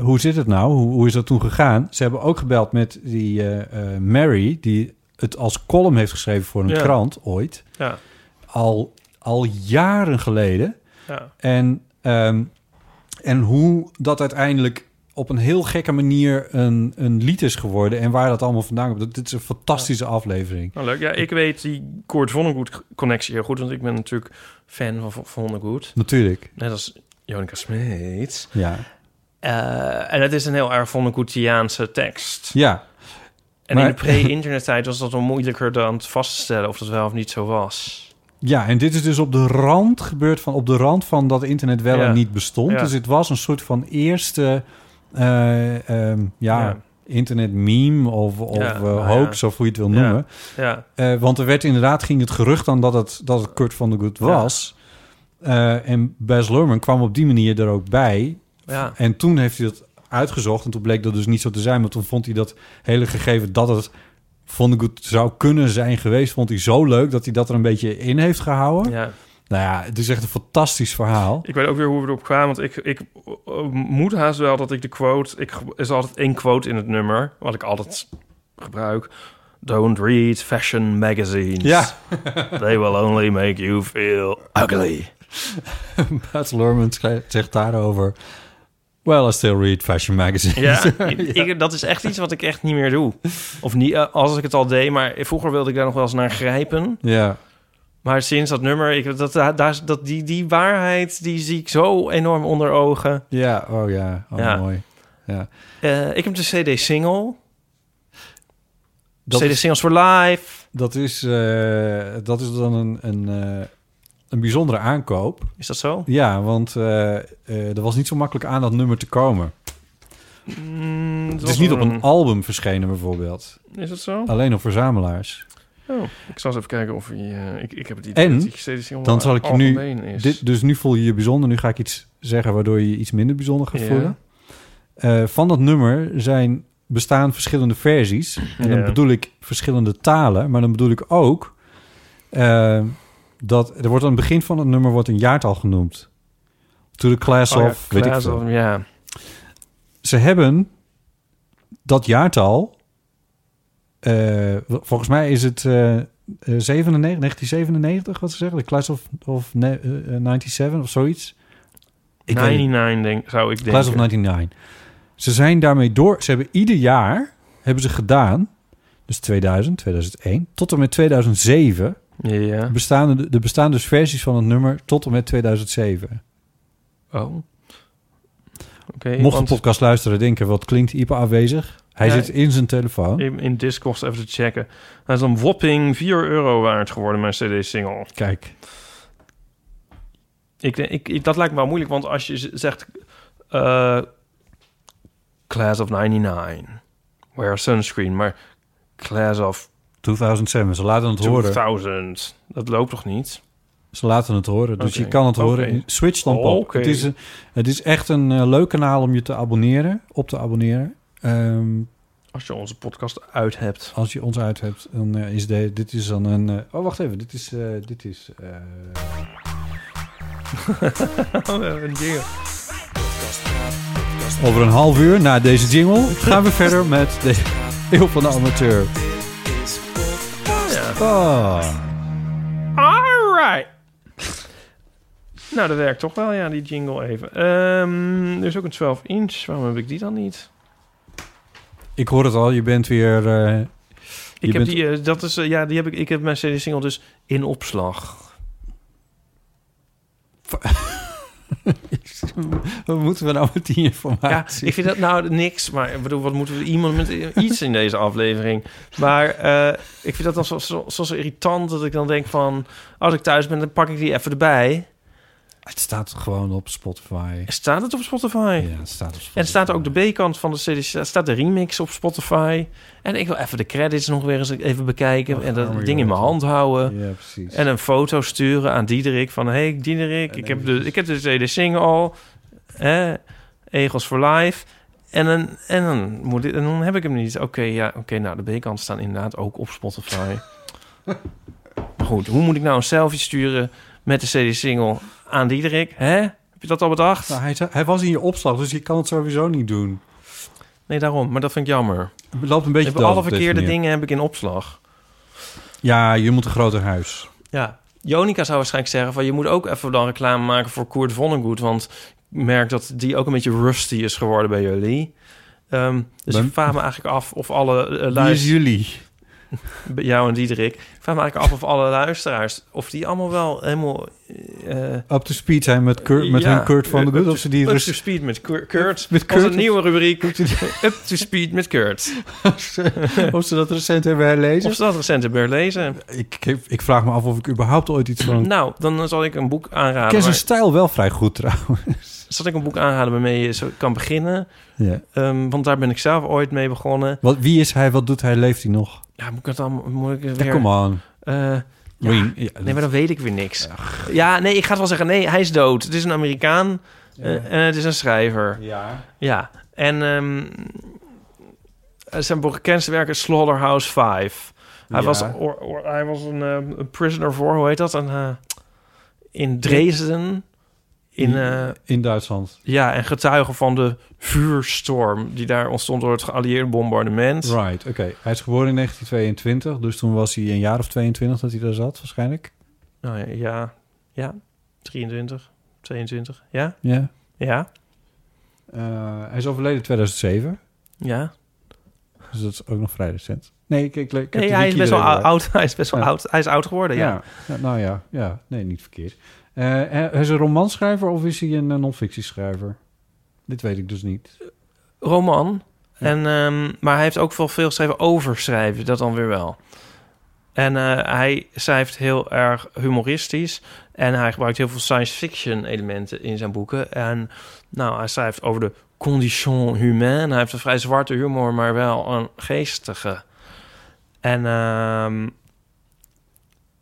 Hoe zit het nou? Hoe, hoe is dat toen gegaan? Ze hebben ook gebeld met die Mary, die het als column heeft geschreven voor een Ja. krant ooit. Ja. Al, al jaren geleden. Ja. En, ehm, en hoe dat uiteindelijk op een heel gekke manier een, een lied is geworden. En waar dat allemaal vandaan komt. Dit is een fantastische aflevering. Nou, leuk. Ja, ik weet die Kurt Vonnegut connectie heel goed, want ik ben natuurlijk fan van Von- Vonnegut. Natuurlijk. Net als Jonica Smeets. Ja. Eh, en het is een heel erg Vonnegutiaanse tekst. Ja. En Maar- in de pre-internettijd was dat wel moeilijker dan vast te stellen of dat wel of niet zo was. Ja, en dit is dus op de rand gebeurd van op de rand van dat internet wel Ja. en niet bestond. Ja. Dus het was een soort van eerste ehm, ja, Ja. internet meme of, of Ja, eh, nou hoax, of hoe je het wil noemen. Ja. Eh, want er werd inderdaad, ging het gerucht aan dat het, dat het Kurt van der Good was. En Baz Luhrmann kwam op die manier er ook bij. Ja. En toen heeft hij dat uitgezocht. En toen bleek dat dus niet zo te zijn. Maar toen vond hij dat hele gegeven dat het Van de Good zou kunnen zijn geweest... vond hij zo leuk dat hij dat er een beetje in heeft gehouden. ja. Nou ja, het is echt een fantastisch verhaal. Ik weet ook weer hoe we erop kwamen, want ik, ik eh, moet haast wel dat ik de quote... Ik, er is altijd één quote in het nummer, wat ik altijd gebruik. Don't read fashion magazines. Ja. They will only make you feel ugly. Baz Luhrmann schrijft- zegt daarover... Well, I still read fashion magazines. Ja, Ik, dat is echt iets wat ik echt niet meer doe. Of niet, eh, als ik het al deed, maar vroeger wilde ik daar nog wel eens naar grijpen. ja. Maar sinds dat nummer, ik, dat, daar, dat, die, die waarheid, die zie ik zo enorm onder ogen. Ja, oh ja, oh, Ja. mooi. Ja. Eh, ik heb de CD-single. CD-singles for life. Dat is, eh, dat is dan een, een, eh, een bijzondere aankoop. Is dat zo? Ja, want er was niet zo makkelijk aan dat nummer te komen. Mm, Het is niet op een album verschenen bijvoorbeeld. Is dat zo? Alleen op verzamelaars. Oh, ik zal eens even kijken of hij... eh, ik, ik heb het idee En dat Dan zal ik je nu... is. Dit, dus nu voel je je bijzonder. Nu ga ik iets zeggen waardoor je je iets minder bijzonder gaat voelen. Eh, van dat nummer zijn, bestaan verschillende versies. En dan bedoel ik verschillende talen. Maar dan bedoel ik ook... eh, dat er wordt aan het begin van het nummer wordt een jaartal genoemd. To the class Oh ja, of... weet ik veel. of- Ja. Ze hebben dat jaartal... eh, volgens mij is het eh, eh, 97, 1997 wat ze zeggen. De class of, of ne- eh, eh, 97 of zoiets. Ik weet niet. 99 denk, zou ik denken. Class of 99. Ze zijn daarmee door. Ze hebben ieder jaar hebben ze gedaan. Dus 2000, 2001 tot en met 2007 Ja. bestaan er, bestaan dus versies van het nummer tot en met 2007. Oh. Oké, Mocht de want podcast luisteren denken, wat klinkt Ipe afwezig? Hij zit in zijn telefoon. in, in Discord even te checken. Hij is een whopping 4 euro waard geworden, mijn CD-single. Kijk, Ik, ik, ik, dat lijkt me wel moeilijk, want als je zegt... eh, class of 99, wear sunscreen, maar class of 2007. Ze laten het horen. 2000, dat loopt toch niet? Ze laten het horen, dus je kan het horen. Oké. Switch dan. Oké. Het, is een, het is echt een eh, leuk kanaal om je te abonneren, op te abonneren. Ehm, Als je onze podcast uit hebt. als je ons uit hebt, dan eh, is de, dit is dan een... eh, oh, wacht even. Dit is... eh, dit is een jingle. over een half uur na deze jingle gaan we verder met de Eeuw van de Amateur. Ja. Oh. Alright. Nou, dat werkt toch wel, ja, die jingle even. Ehm, er is ook een 12 inch. Waarom heb ik die dan niet? Ik hoor het al, je bent weer... eh, Ik heb bent- die, eh, dat is, eh, ja, die heb ik, ik heb mijn CD-single dus in opslag. wat moeten we nou met die Ja, informatie? ik vind dat nou niks, maar ik bedoel, wat moeten we iemand met iets in deze aflevering? Maar ik vind dat dan zo, zo, zo irritant dat ik dan denk van, als ik thuis ben, dan pak ik die even erbij. Het staat gewoon op Spotify. Staat het op Spotify? Ja, het staat op Spotify. En er staat ook de B-kant van de CD, er staat de remix op Spotify. En ik wil even de credits nog weer eens even bekijken Och, en dat arme ding in mijn hand houden. Ja, precies. En een foto sturen aan Diederik van... hey Diederik, ik heb, de, ik heb de CD single al. Hè, Egels for Life. En dan, en, dan moet ik, en dan heb ik hem niet. Oké, ja, oké. nou, de B-kant staan inderdaad ook op Spotify. maar goed, hoe moet ik nou een selfie sturen met de CD-single aan Diederik? Hè? Heb je dat al bedacht? Nou, hij, hij was in je opslag, dus je kan het sowieso niet doen. Nee, daarom. Maar dat vind ik jammer. Het loopt een beetje dood alle verkeerde dingen heb ik in opslag. Ja, je moet een groter huis. Ja. Jonica zou waarschijnlijk zeggen van... je moet ook even dan reclame maken voor Koert Vonnegut... want ik merk dat die ook een beetje rusty is geworden bij jullie. Ehm, dus Ben- ik vraag me eigenlijk af of alle uh, Wie is jullie? Jou en Diederik. Ik vraag me eigenlijk af of alle luisteraars... of die allemaal wel helemaal... eh Up to speed zijn met, Kurt, met ja, hun Kurt van de to- Of ze die Up to speed met Kurt. Kurt. Met Kurt. nieuwe rubriek. Up to speed met Kurt. of ze dat recent hebben herlezen. Of ze dat recent hebben herlezen. Ik, ik, ik vraag me af of ik überhaupt ooit iets van... Nou, dan zal ik een boek ik aanraden. ken zijn stijl wel vrij goed trouwens. Zal ik een boek aanraden waarmee je zo kan beginnen? Ja. Ehm, want daar ben ik zelf ooit mee begonnen. Wat, wie is hij? Wat doet hij? Leeft hij nog? Ja, moet ik het dan moet ik het Ja, weer... come on. Eh, ja. Ja, Nee, maar dan weet ik weer niks. Ja, nee, ik ga het wel zeggen. Nee, hij is dood. Het is een Amerikaan eh, en het is een schrijver. Ja. Ja, en ehm, zijn bekendste werk is Slaughterhouse 5. Hij, Ja. was, or- or- hij was een, eh, een prisoner voor, hoe heet dat? Een, eh, in Dresden. In, eh, In Duitsland. ja, en getuige van de vuurstorm die daar ontstond door het geallieerde bombardement. Right, oké. Hij is geboren in 1922, dus toen was hij een jaar of 22 dat hij daar zat, waarschijnlijk. Nou ja, ja, ja, 23, 22, ja, Ja. ja, Eh, hij is overleden in 2007, ja. dus dat is ook nog vrij recent. Nee, ik, ik, ik heb Nee, hij is best wel oud. Hij is best wel Ja. oud. Hij is oud geworden, ja. Ja. ja, nou ja, ja, nee, niet verkeerd. Eh, hij is een romanschrijver of is hij een eh, non-fictieschrijver? Dit weet ik dus niet. Roman. Ja. En, ehm, maar hij heeft ook veel, veel geschreven over schrijven, dat dan weer wel. En eh, hij schrijft heel erg humoristisch. En hij gebruikt heel veel science fiction elementen in zijn boeken. En nou, hij schrijft over de condition humaine. Hij heeft een vrij zwarte humor, maar wel een geestige. En ehm,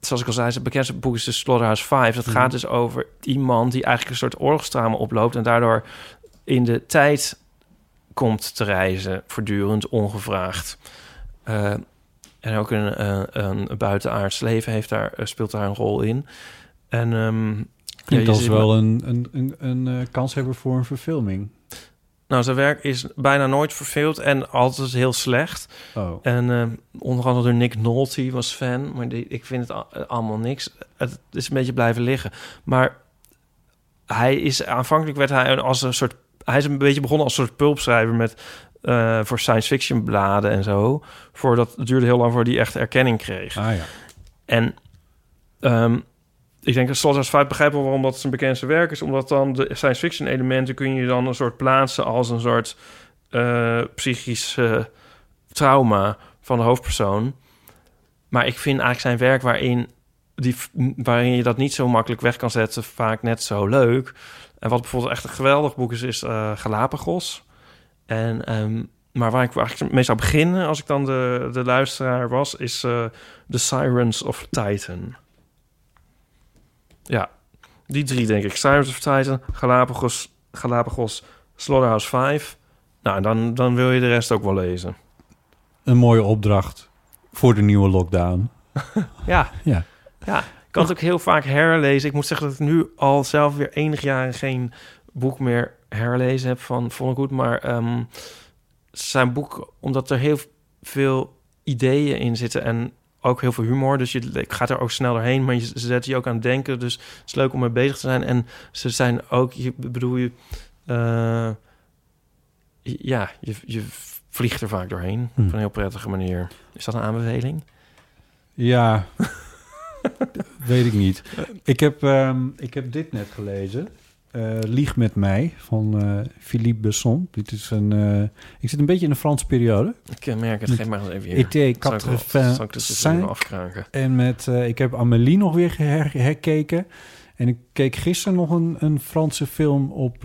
zoals ik al zei, zijn bekendste boek is de Slaughterhouse 5. Dat gaat dus over iemand die eigenlijk een soort oorlogstrauma oploopt... en daardoor in de tijd komt te reizen, voortdurend ongevraagd. Eh, en ook een, eh, een buitenaards leven heeft daar, eh, speelt daar een rol in. En ja, je als ziet wel een, een, een, een eh, kanshebber voor een verfilming. Nou, zijn werk is bijna nooit verveeld en altijd heel slecht. Oh. En eh, onder andere door Nick Nolte was fan, maar die, ik vind het al- allemaal niks. Het is een beetje blijven liggen. Maar hij is aanvankelijk werd hij als een soort. Hij is een beetje begonnen als een soort pulpschrijver met eh, voor science fiction bladen en zo. Voordat het duurde heel lang voor hij echt erkenning kreeg. Ah ja. En ehm, ik denk dat Slaughterhouse 5 begrijp wel waarom dat zijn bekendste werk is. Omdat dan de science fiction elementen kun je dan een soort plaatsen als een soort eh psychisch trauma van de hoofdpersoon. Maar ik vind eigenlijk zijn werk waarin, die, waarin je dat niet zo makkelijk weg kan zetten, vaak net zo leuk. En wat bijvoorbeeld echt een geweldig boek is, is eh, Galapagos. En, ehm, maar waar ik eigenlijk mee zou beginnen, als ik dan de, de luisteraar was, is eh, The Sirens of Titan. Ja, die drie denk ik. Sirens of Titan, Galapagos, Galapagos Slaughterhouse 5. Nou, dan, dan wil je de rest ook wel lezen. Een mooie opdracht voor de nieuwe lockdown. Ja, Ja. ja. Ik kan het ook heel vaak herlezen. Ik moet zeggen dat ik nu al zelf weer enig jaren geen boek meer herlezen heb van Vonnegut. Maar ehm, zijn boek, omdat er heel veel ideeën in zitten en ook heel veel humor. Dus je gaat er ook snel doorheen, maar je ze zet je ook aan het denken. Dus het is leuk om mee bezig te zijn. En ze zijn ook, je bedoel je, eh, ja, je, je vliegt er vaak doorheen Hm. op een heel prettige manier. Is dat een aanbeveling? Ja, weet ik niet. Ik heb, ehm, ik heb dit net gelezen. Eh, Lieg met mij van eh, Philippe Besson. Dit is een. eh, ik zit een beetje in de Franse periode. Ik merk het, geef maar eens even hier. ET Zal ik wel- 85 zal ik dit eens even afkraken? En met, ik heb Amélie nog weer her- herkeken. En ik keek gisteren nog een, een Franse film op,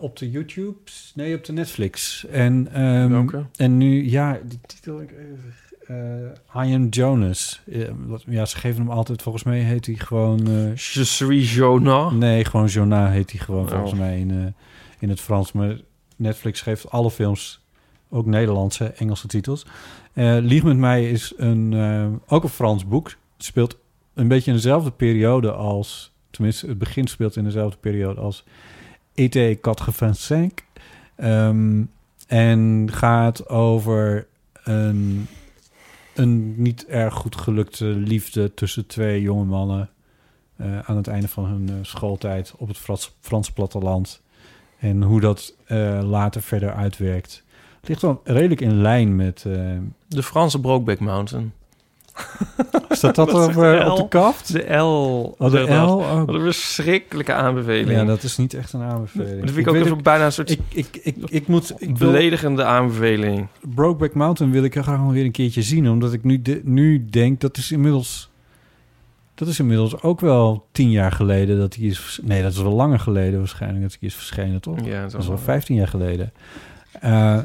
op de YouTube. Nee, op de Netflix. En, ehm, en nu, ja, die titel... ik even, eh, I Am Jonas. Ja, wat- ja, ze geven hem altijd, volgens mij heet hij gewoon... eh, Je suis Jonah. Nee, gewoon Jonah heet hij gewoon Oh. volgens mij in, eh, in het Frans. Maar Netflix geeft alle films, ook Nederlandse, Engelse titels. Eh Lieg met mij is een, eh, ook een Frans boek. Het speelt een beetje in dezelfde periode als... Tenminste, het begin speelt in dezelfde periode als E.T. 85. Ehm en gaat over een, een niet erg goed gelukte liefde tussen twee jonge mannen eh, aan het einde van hun eh, schooltijd op het Frans, Frans platteland. En hoe dat eh, later verder uitwerkt. Ligt wel redelijk in lijn met... De Franse Brokeback Mountain. Staat dat, Dat op, de op de kaft? De L. Oh, de L? Oh. Wat een verschrikkelijke aanbeveling. Ja, dat is niet echt een aanbeveling. Dat vind ik ook bijna een soort Ik, ik, ik, ik moet... Ik wil, beledigende aanbeveling. Brokeback Mountain wil ik graag nog weer een keertje zien. Omdat ik nu, de, nu denk, dat is inmiddels... Dat is inmiddels ook wel tien jaar geleden dat hij is... Nee, dat is wel langer geleden waarschijnlijk dat hij is verschenen, toch? Ja, Dat is wel 15 jaar geleden. Eh,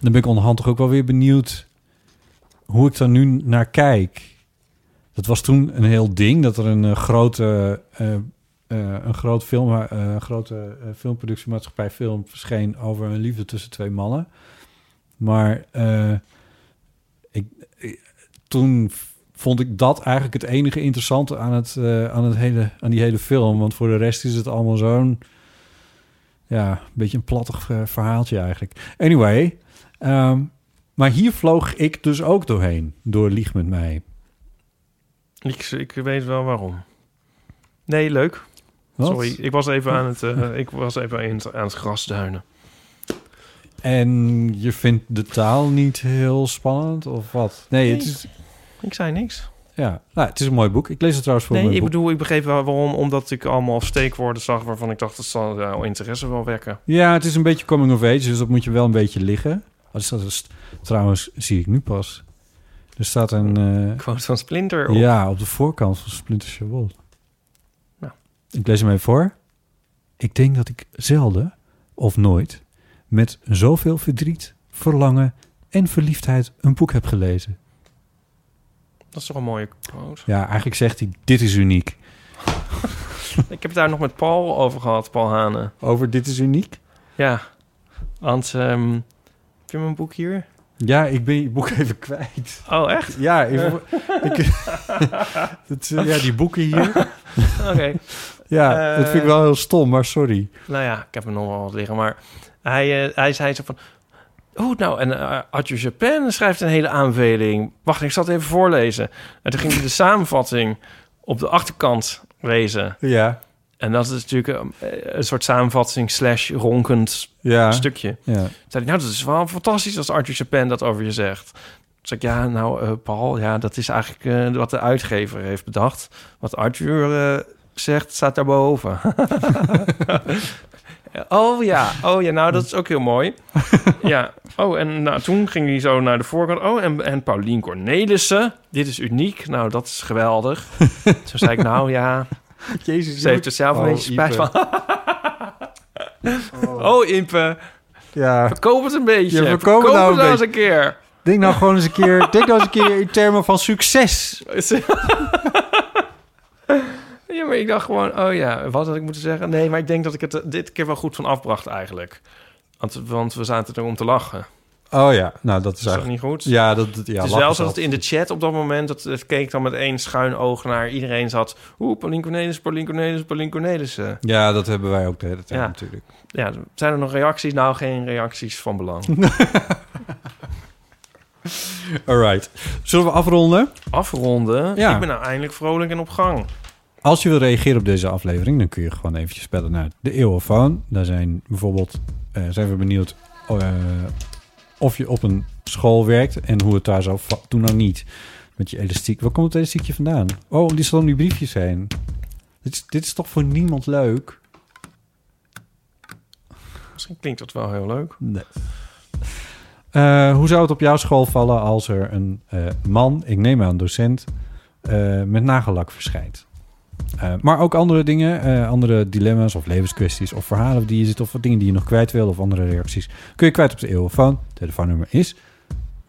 dan ben ik onderhand toch ook wel weer benieuwd hoe ik daar nu naar kijk. Dat was toen een heel ding dat er een eh, grote, eh, eh, een groot film, grote filmproductiemaatschappij film verscheen over een liefde tussen twee mannen. Maar ik, ik- toen vond ik dat eigenlijk het enige interessante aan, het, aan, het hele, aan die hele film. Want voor de rest is het allemaal zo'n ja, een beetje een plattig verhaaltje eigenlijk. Anyway, ehm, maar hier vloog ik dus ook doorheen, door Lieg met mij. Ik, ik weet wel waarom. Nee, leuk. Wat? Sorry, ik was even aan het, eh, ik was even in het- aan het grasduinen. En je vindt de taal niet heel spannend, of wat? Nee, het is, Ik zei niks. ja, nou, het is een mooi boek. Ik lees het trouwens voor Nee, mijn ik boek. bedoel, ik begreep wel waarom. Omdat ik allemaal steekwoorden zag waarvan ik dacht... dat zal jouw interesse wel wekken. Ja, het is een beetje coming of age, dus dat moet je wel een beetje liggen. Oh, staat een st- trouwens, zie ik nu pas. Er staat een... eh, Quote van Splinter op. Ja, op de voorkant van Splinter World. Nou. Ik lees hem even voor. Ik denk dat ik zelden, of nooit, met zoveel verdriet, verlangen en verliefdheid een boek heb gelezen. Dat is toch een mooie quote. Ja, eigenlijk zegt hij, dit is uniek. ik heb het daar nog met Paul over gehad, Paul Hane. Over dit is uniek? Ja, want... ehm, je mijn boek hier? Ja, ik ben je boek even kwijt. Oh, echt? Ja, even, ik, het, eh, ja die boeken hier. Oké. Ja, Eh, dat vind ik wel heel stom, maar sorry. Nou ja, ik heb er nog wel wat liggen, maar hij, eh, hij zei zo van... Oh, nou, en uh, Arthur Japin schrijft een hele aanbeveling. Wacht, ik zal het even voorlezen. En toen ging hij de samenvatting op de achterkant lezen. Ja. En dat is natuurlijk een, een soort samenvatting slash ronkend Ja. stukje. Ja. Toen zei hij, nou, dat is wel fantastisch als Arthur Japin dat over je zegt. zeg ik, ja, nou, eh, Paul, ja, dat is eigenlijk eh, wat de uitgever heeft bedacht. Wat Arthur eh, zegt, staat daarboven. oh ja, oh ja, nou, dat is ook heel mooi. ja, oh, en nou, toen ging hij zo naar de voorkant. Oh, en, en Paulien Cornelissen, dit is uniek. Nou, dat is geweldig. toen zei ik, nou ja, Jezus, ze heeft er zelf een Oh, beetje spijt van. oh, Impe, Ja, verkoop het een beetje. Ja, verkoop het nou een eens een keer. denk nou gewoon eens een keer... Denk nou eens een keer in termen van succes. Ja, maar ik dacht gewoon, oh ja, wat had ik moeten zeggen? Nee, maar ik denk dat ik het er dit keer wel goed van afbracht eigenlijk. Want, want we zaten er om te lachen. Oh ja, nou dat is eigenlijk... niet goed? Ja, dat, ja, het is wel zo dat in de chat op dat moment... dat het keek dan met één schuin oog naar iedereen zat... Oeh, Paulien Cornelis, Paulien Cornelis, Paulien Cornelissen. Ja, dat hebben wij ook de hele tijd Ja. natuurlijk. Ja, zijn er nog reacties? Nou, geen reacties van belang. Alright. Zullen we afronden? Afronden? Ja. Ik ben nou eindelijk vrolijk en op gang. Als je wil reageren op deze aflevering, dan kun je gewoon eventjes bellen naar de Eeuwenfoon. Daar zijn bijvoorbeeld, eh, zijn we benieuwd eh, of je op een school werkt en hoe het daar zo... va- Doe nou niet met je elastiek. Waar komt het elastiekje vandaan? Oh, die zal die briefjes zijn. Dit is, dit is toch voor niemand leuk? Misschien klinkt dat wel heel leuk. Nee. Eh, hoe zou het op jouw school vallen als er een eh, man, ik neem aan docent, eh, met nagellak verschijnt? Eh, maar ook andere dingen, eh, andere dilemma's of levenskwesties of verhalen die je zit of wat dingen die je nog kwijt wil of andere reacties, kun je kwijt op de eeuwenfoon. Telefoonnummer is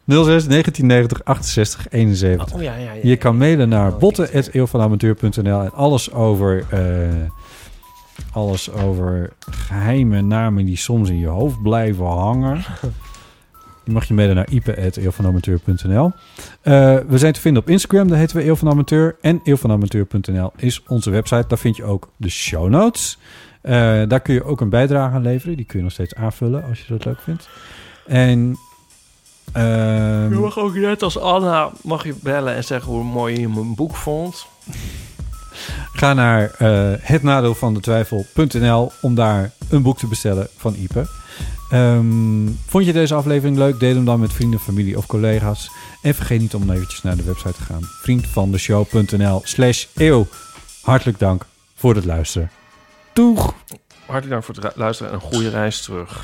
06 1990 68 71. Oh ja, ja, ja. Je kan mailen naar botten.eeuwvanamateur.nl en alles over, eh, alles over geheime namen die soms in je hoofd blijven hangen. Die mag je mailen naar ipe.eeuwvanamateur.nl. Eh we zijn te vinden op Instagram, daar heten we Eeuw van Amateur. En eeuwvanamateur.nl is onze website. Daar vind je ook de show notes. Eh, daar kun je ook een bijdrage aan leveren. Die kun je nog steeds aanvullen als je dat leuk vindt. En... ehm, Je mag ook net als Anna mag je bellen en zeggen hoe mooi je mijn boek vond. Ga naar eh het nadeel van de twijfel.nl om daar een boek te bestellen van Ipe. Ehm, vond je deze aflevering leuk? Deel hem dan met vrienden, familie of collega's. En vergeet niet om eventjes naar de website te gaan. vriendvandeshow.nl slash eeuw. Hartelijk dank voor het luisteren. Doeg! Hartelijk dank voor het luisteren en een goede reis terug.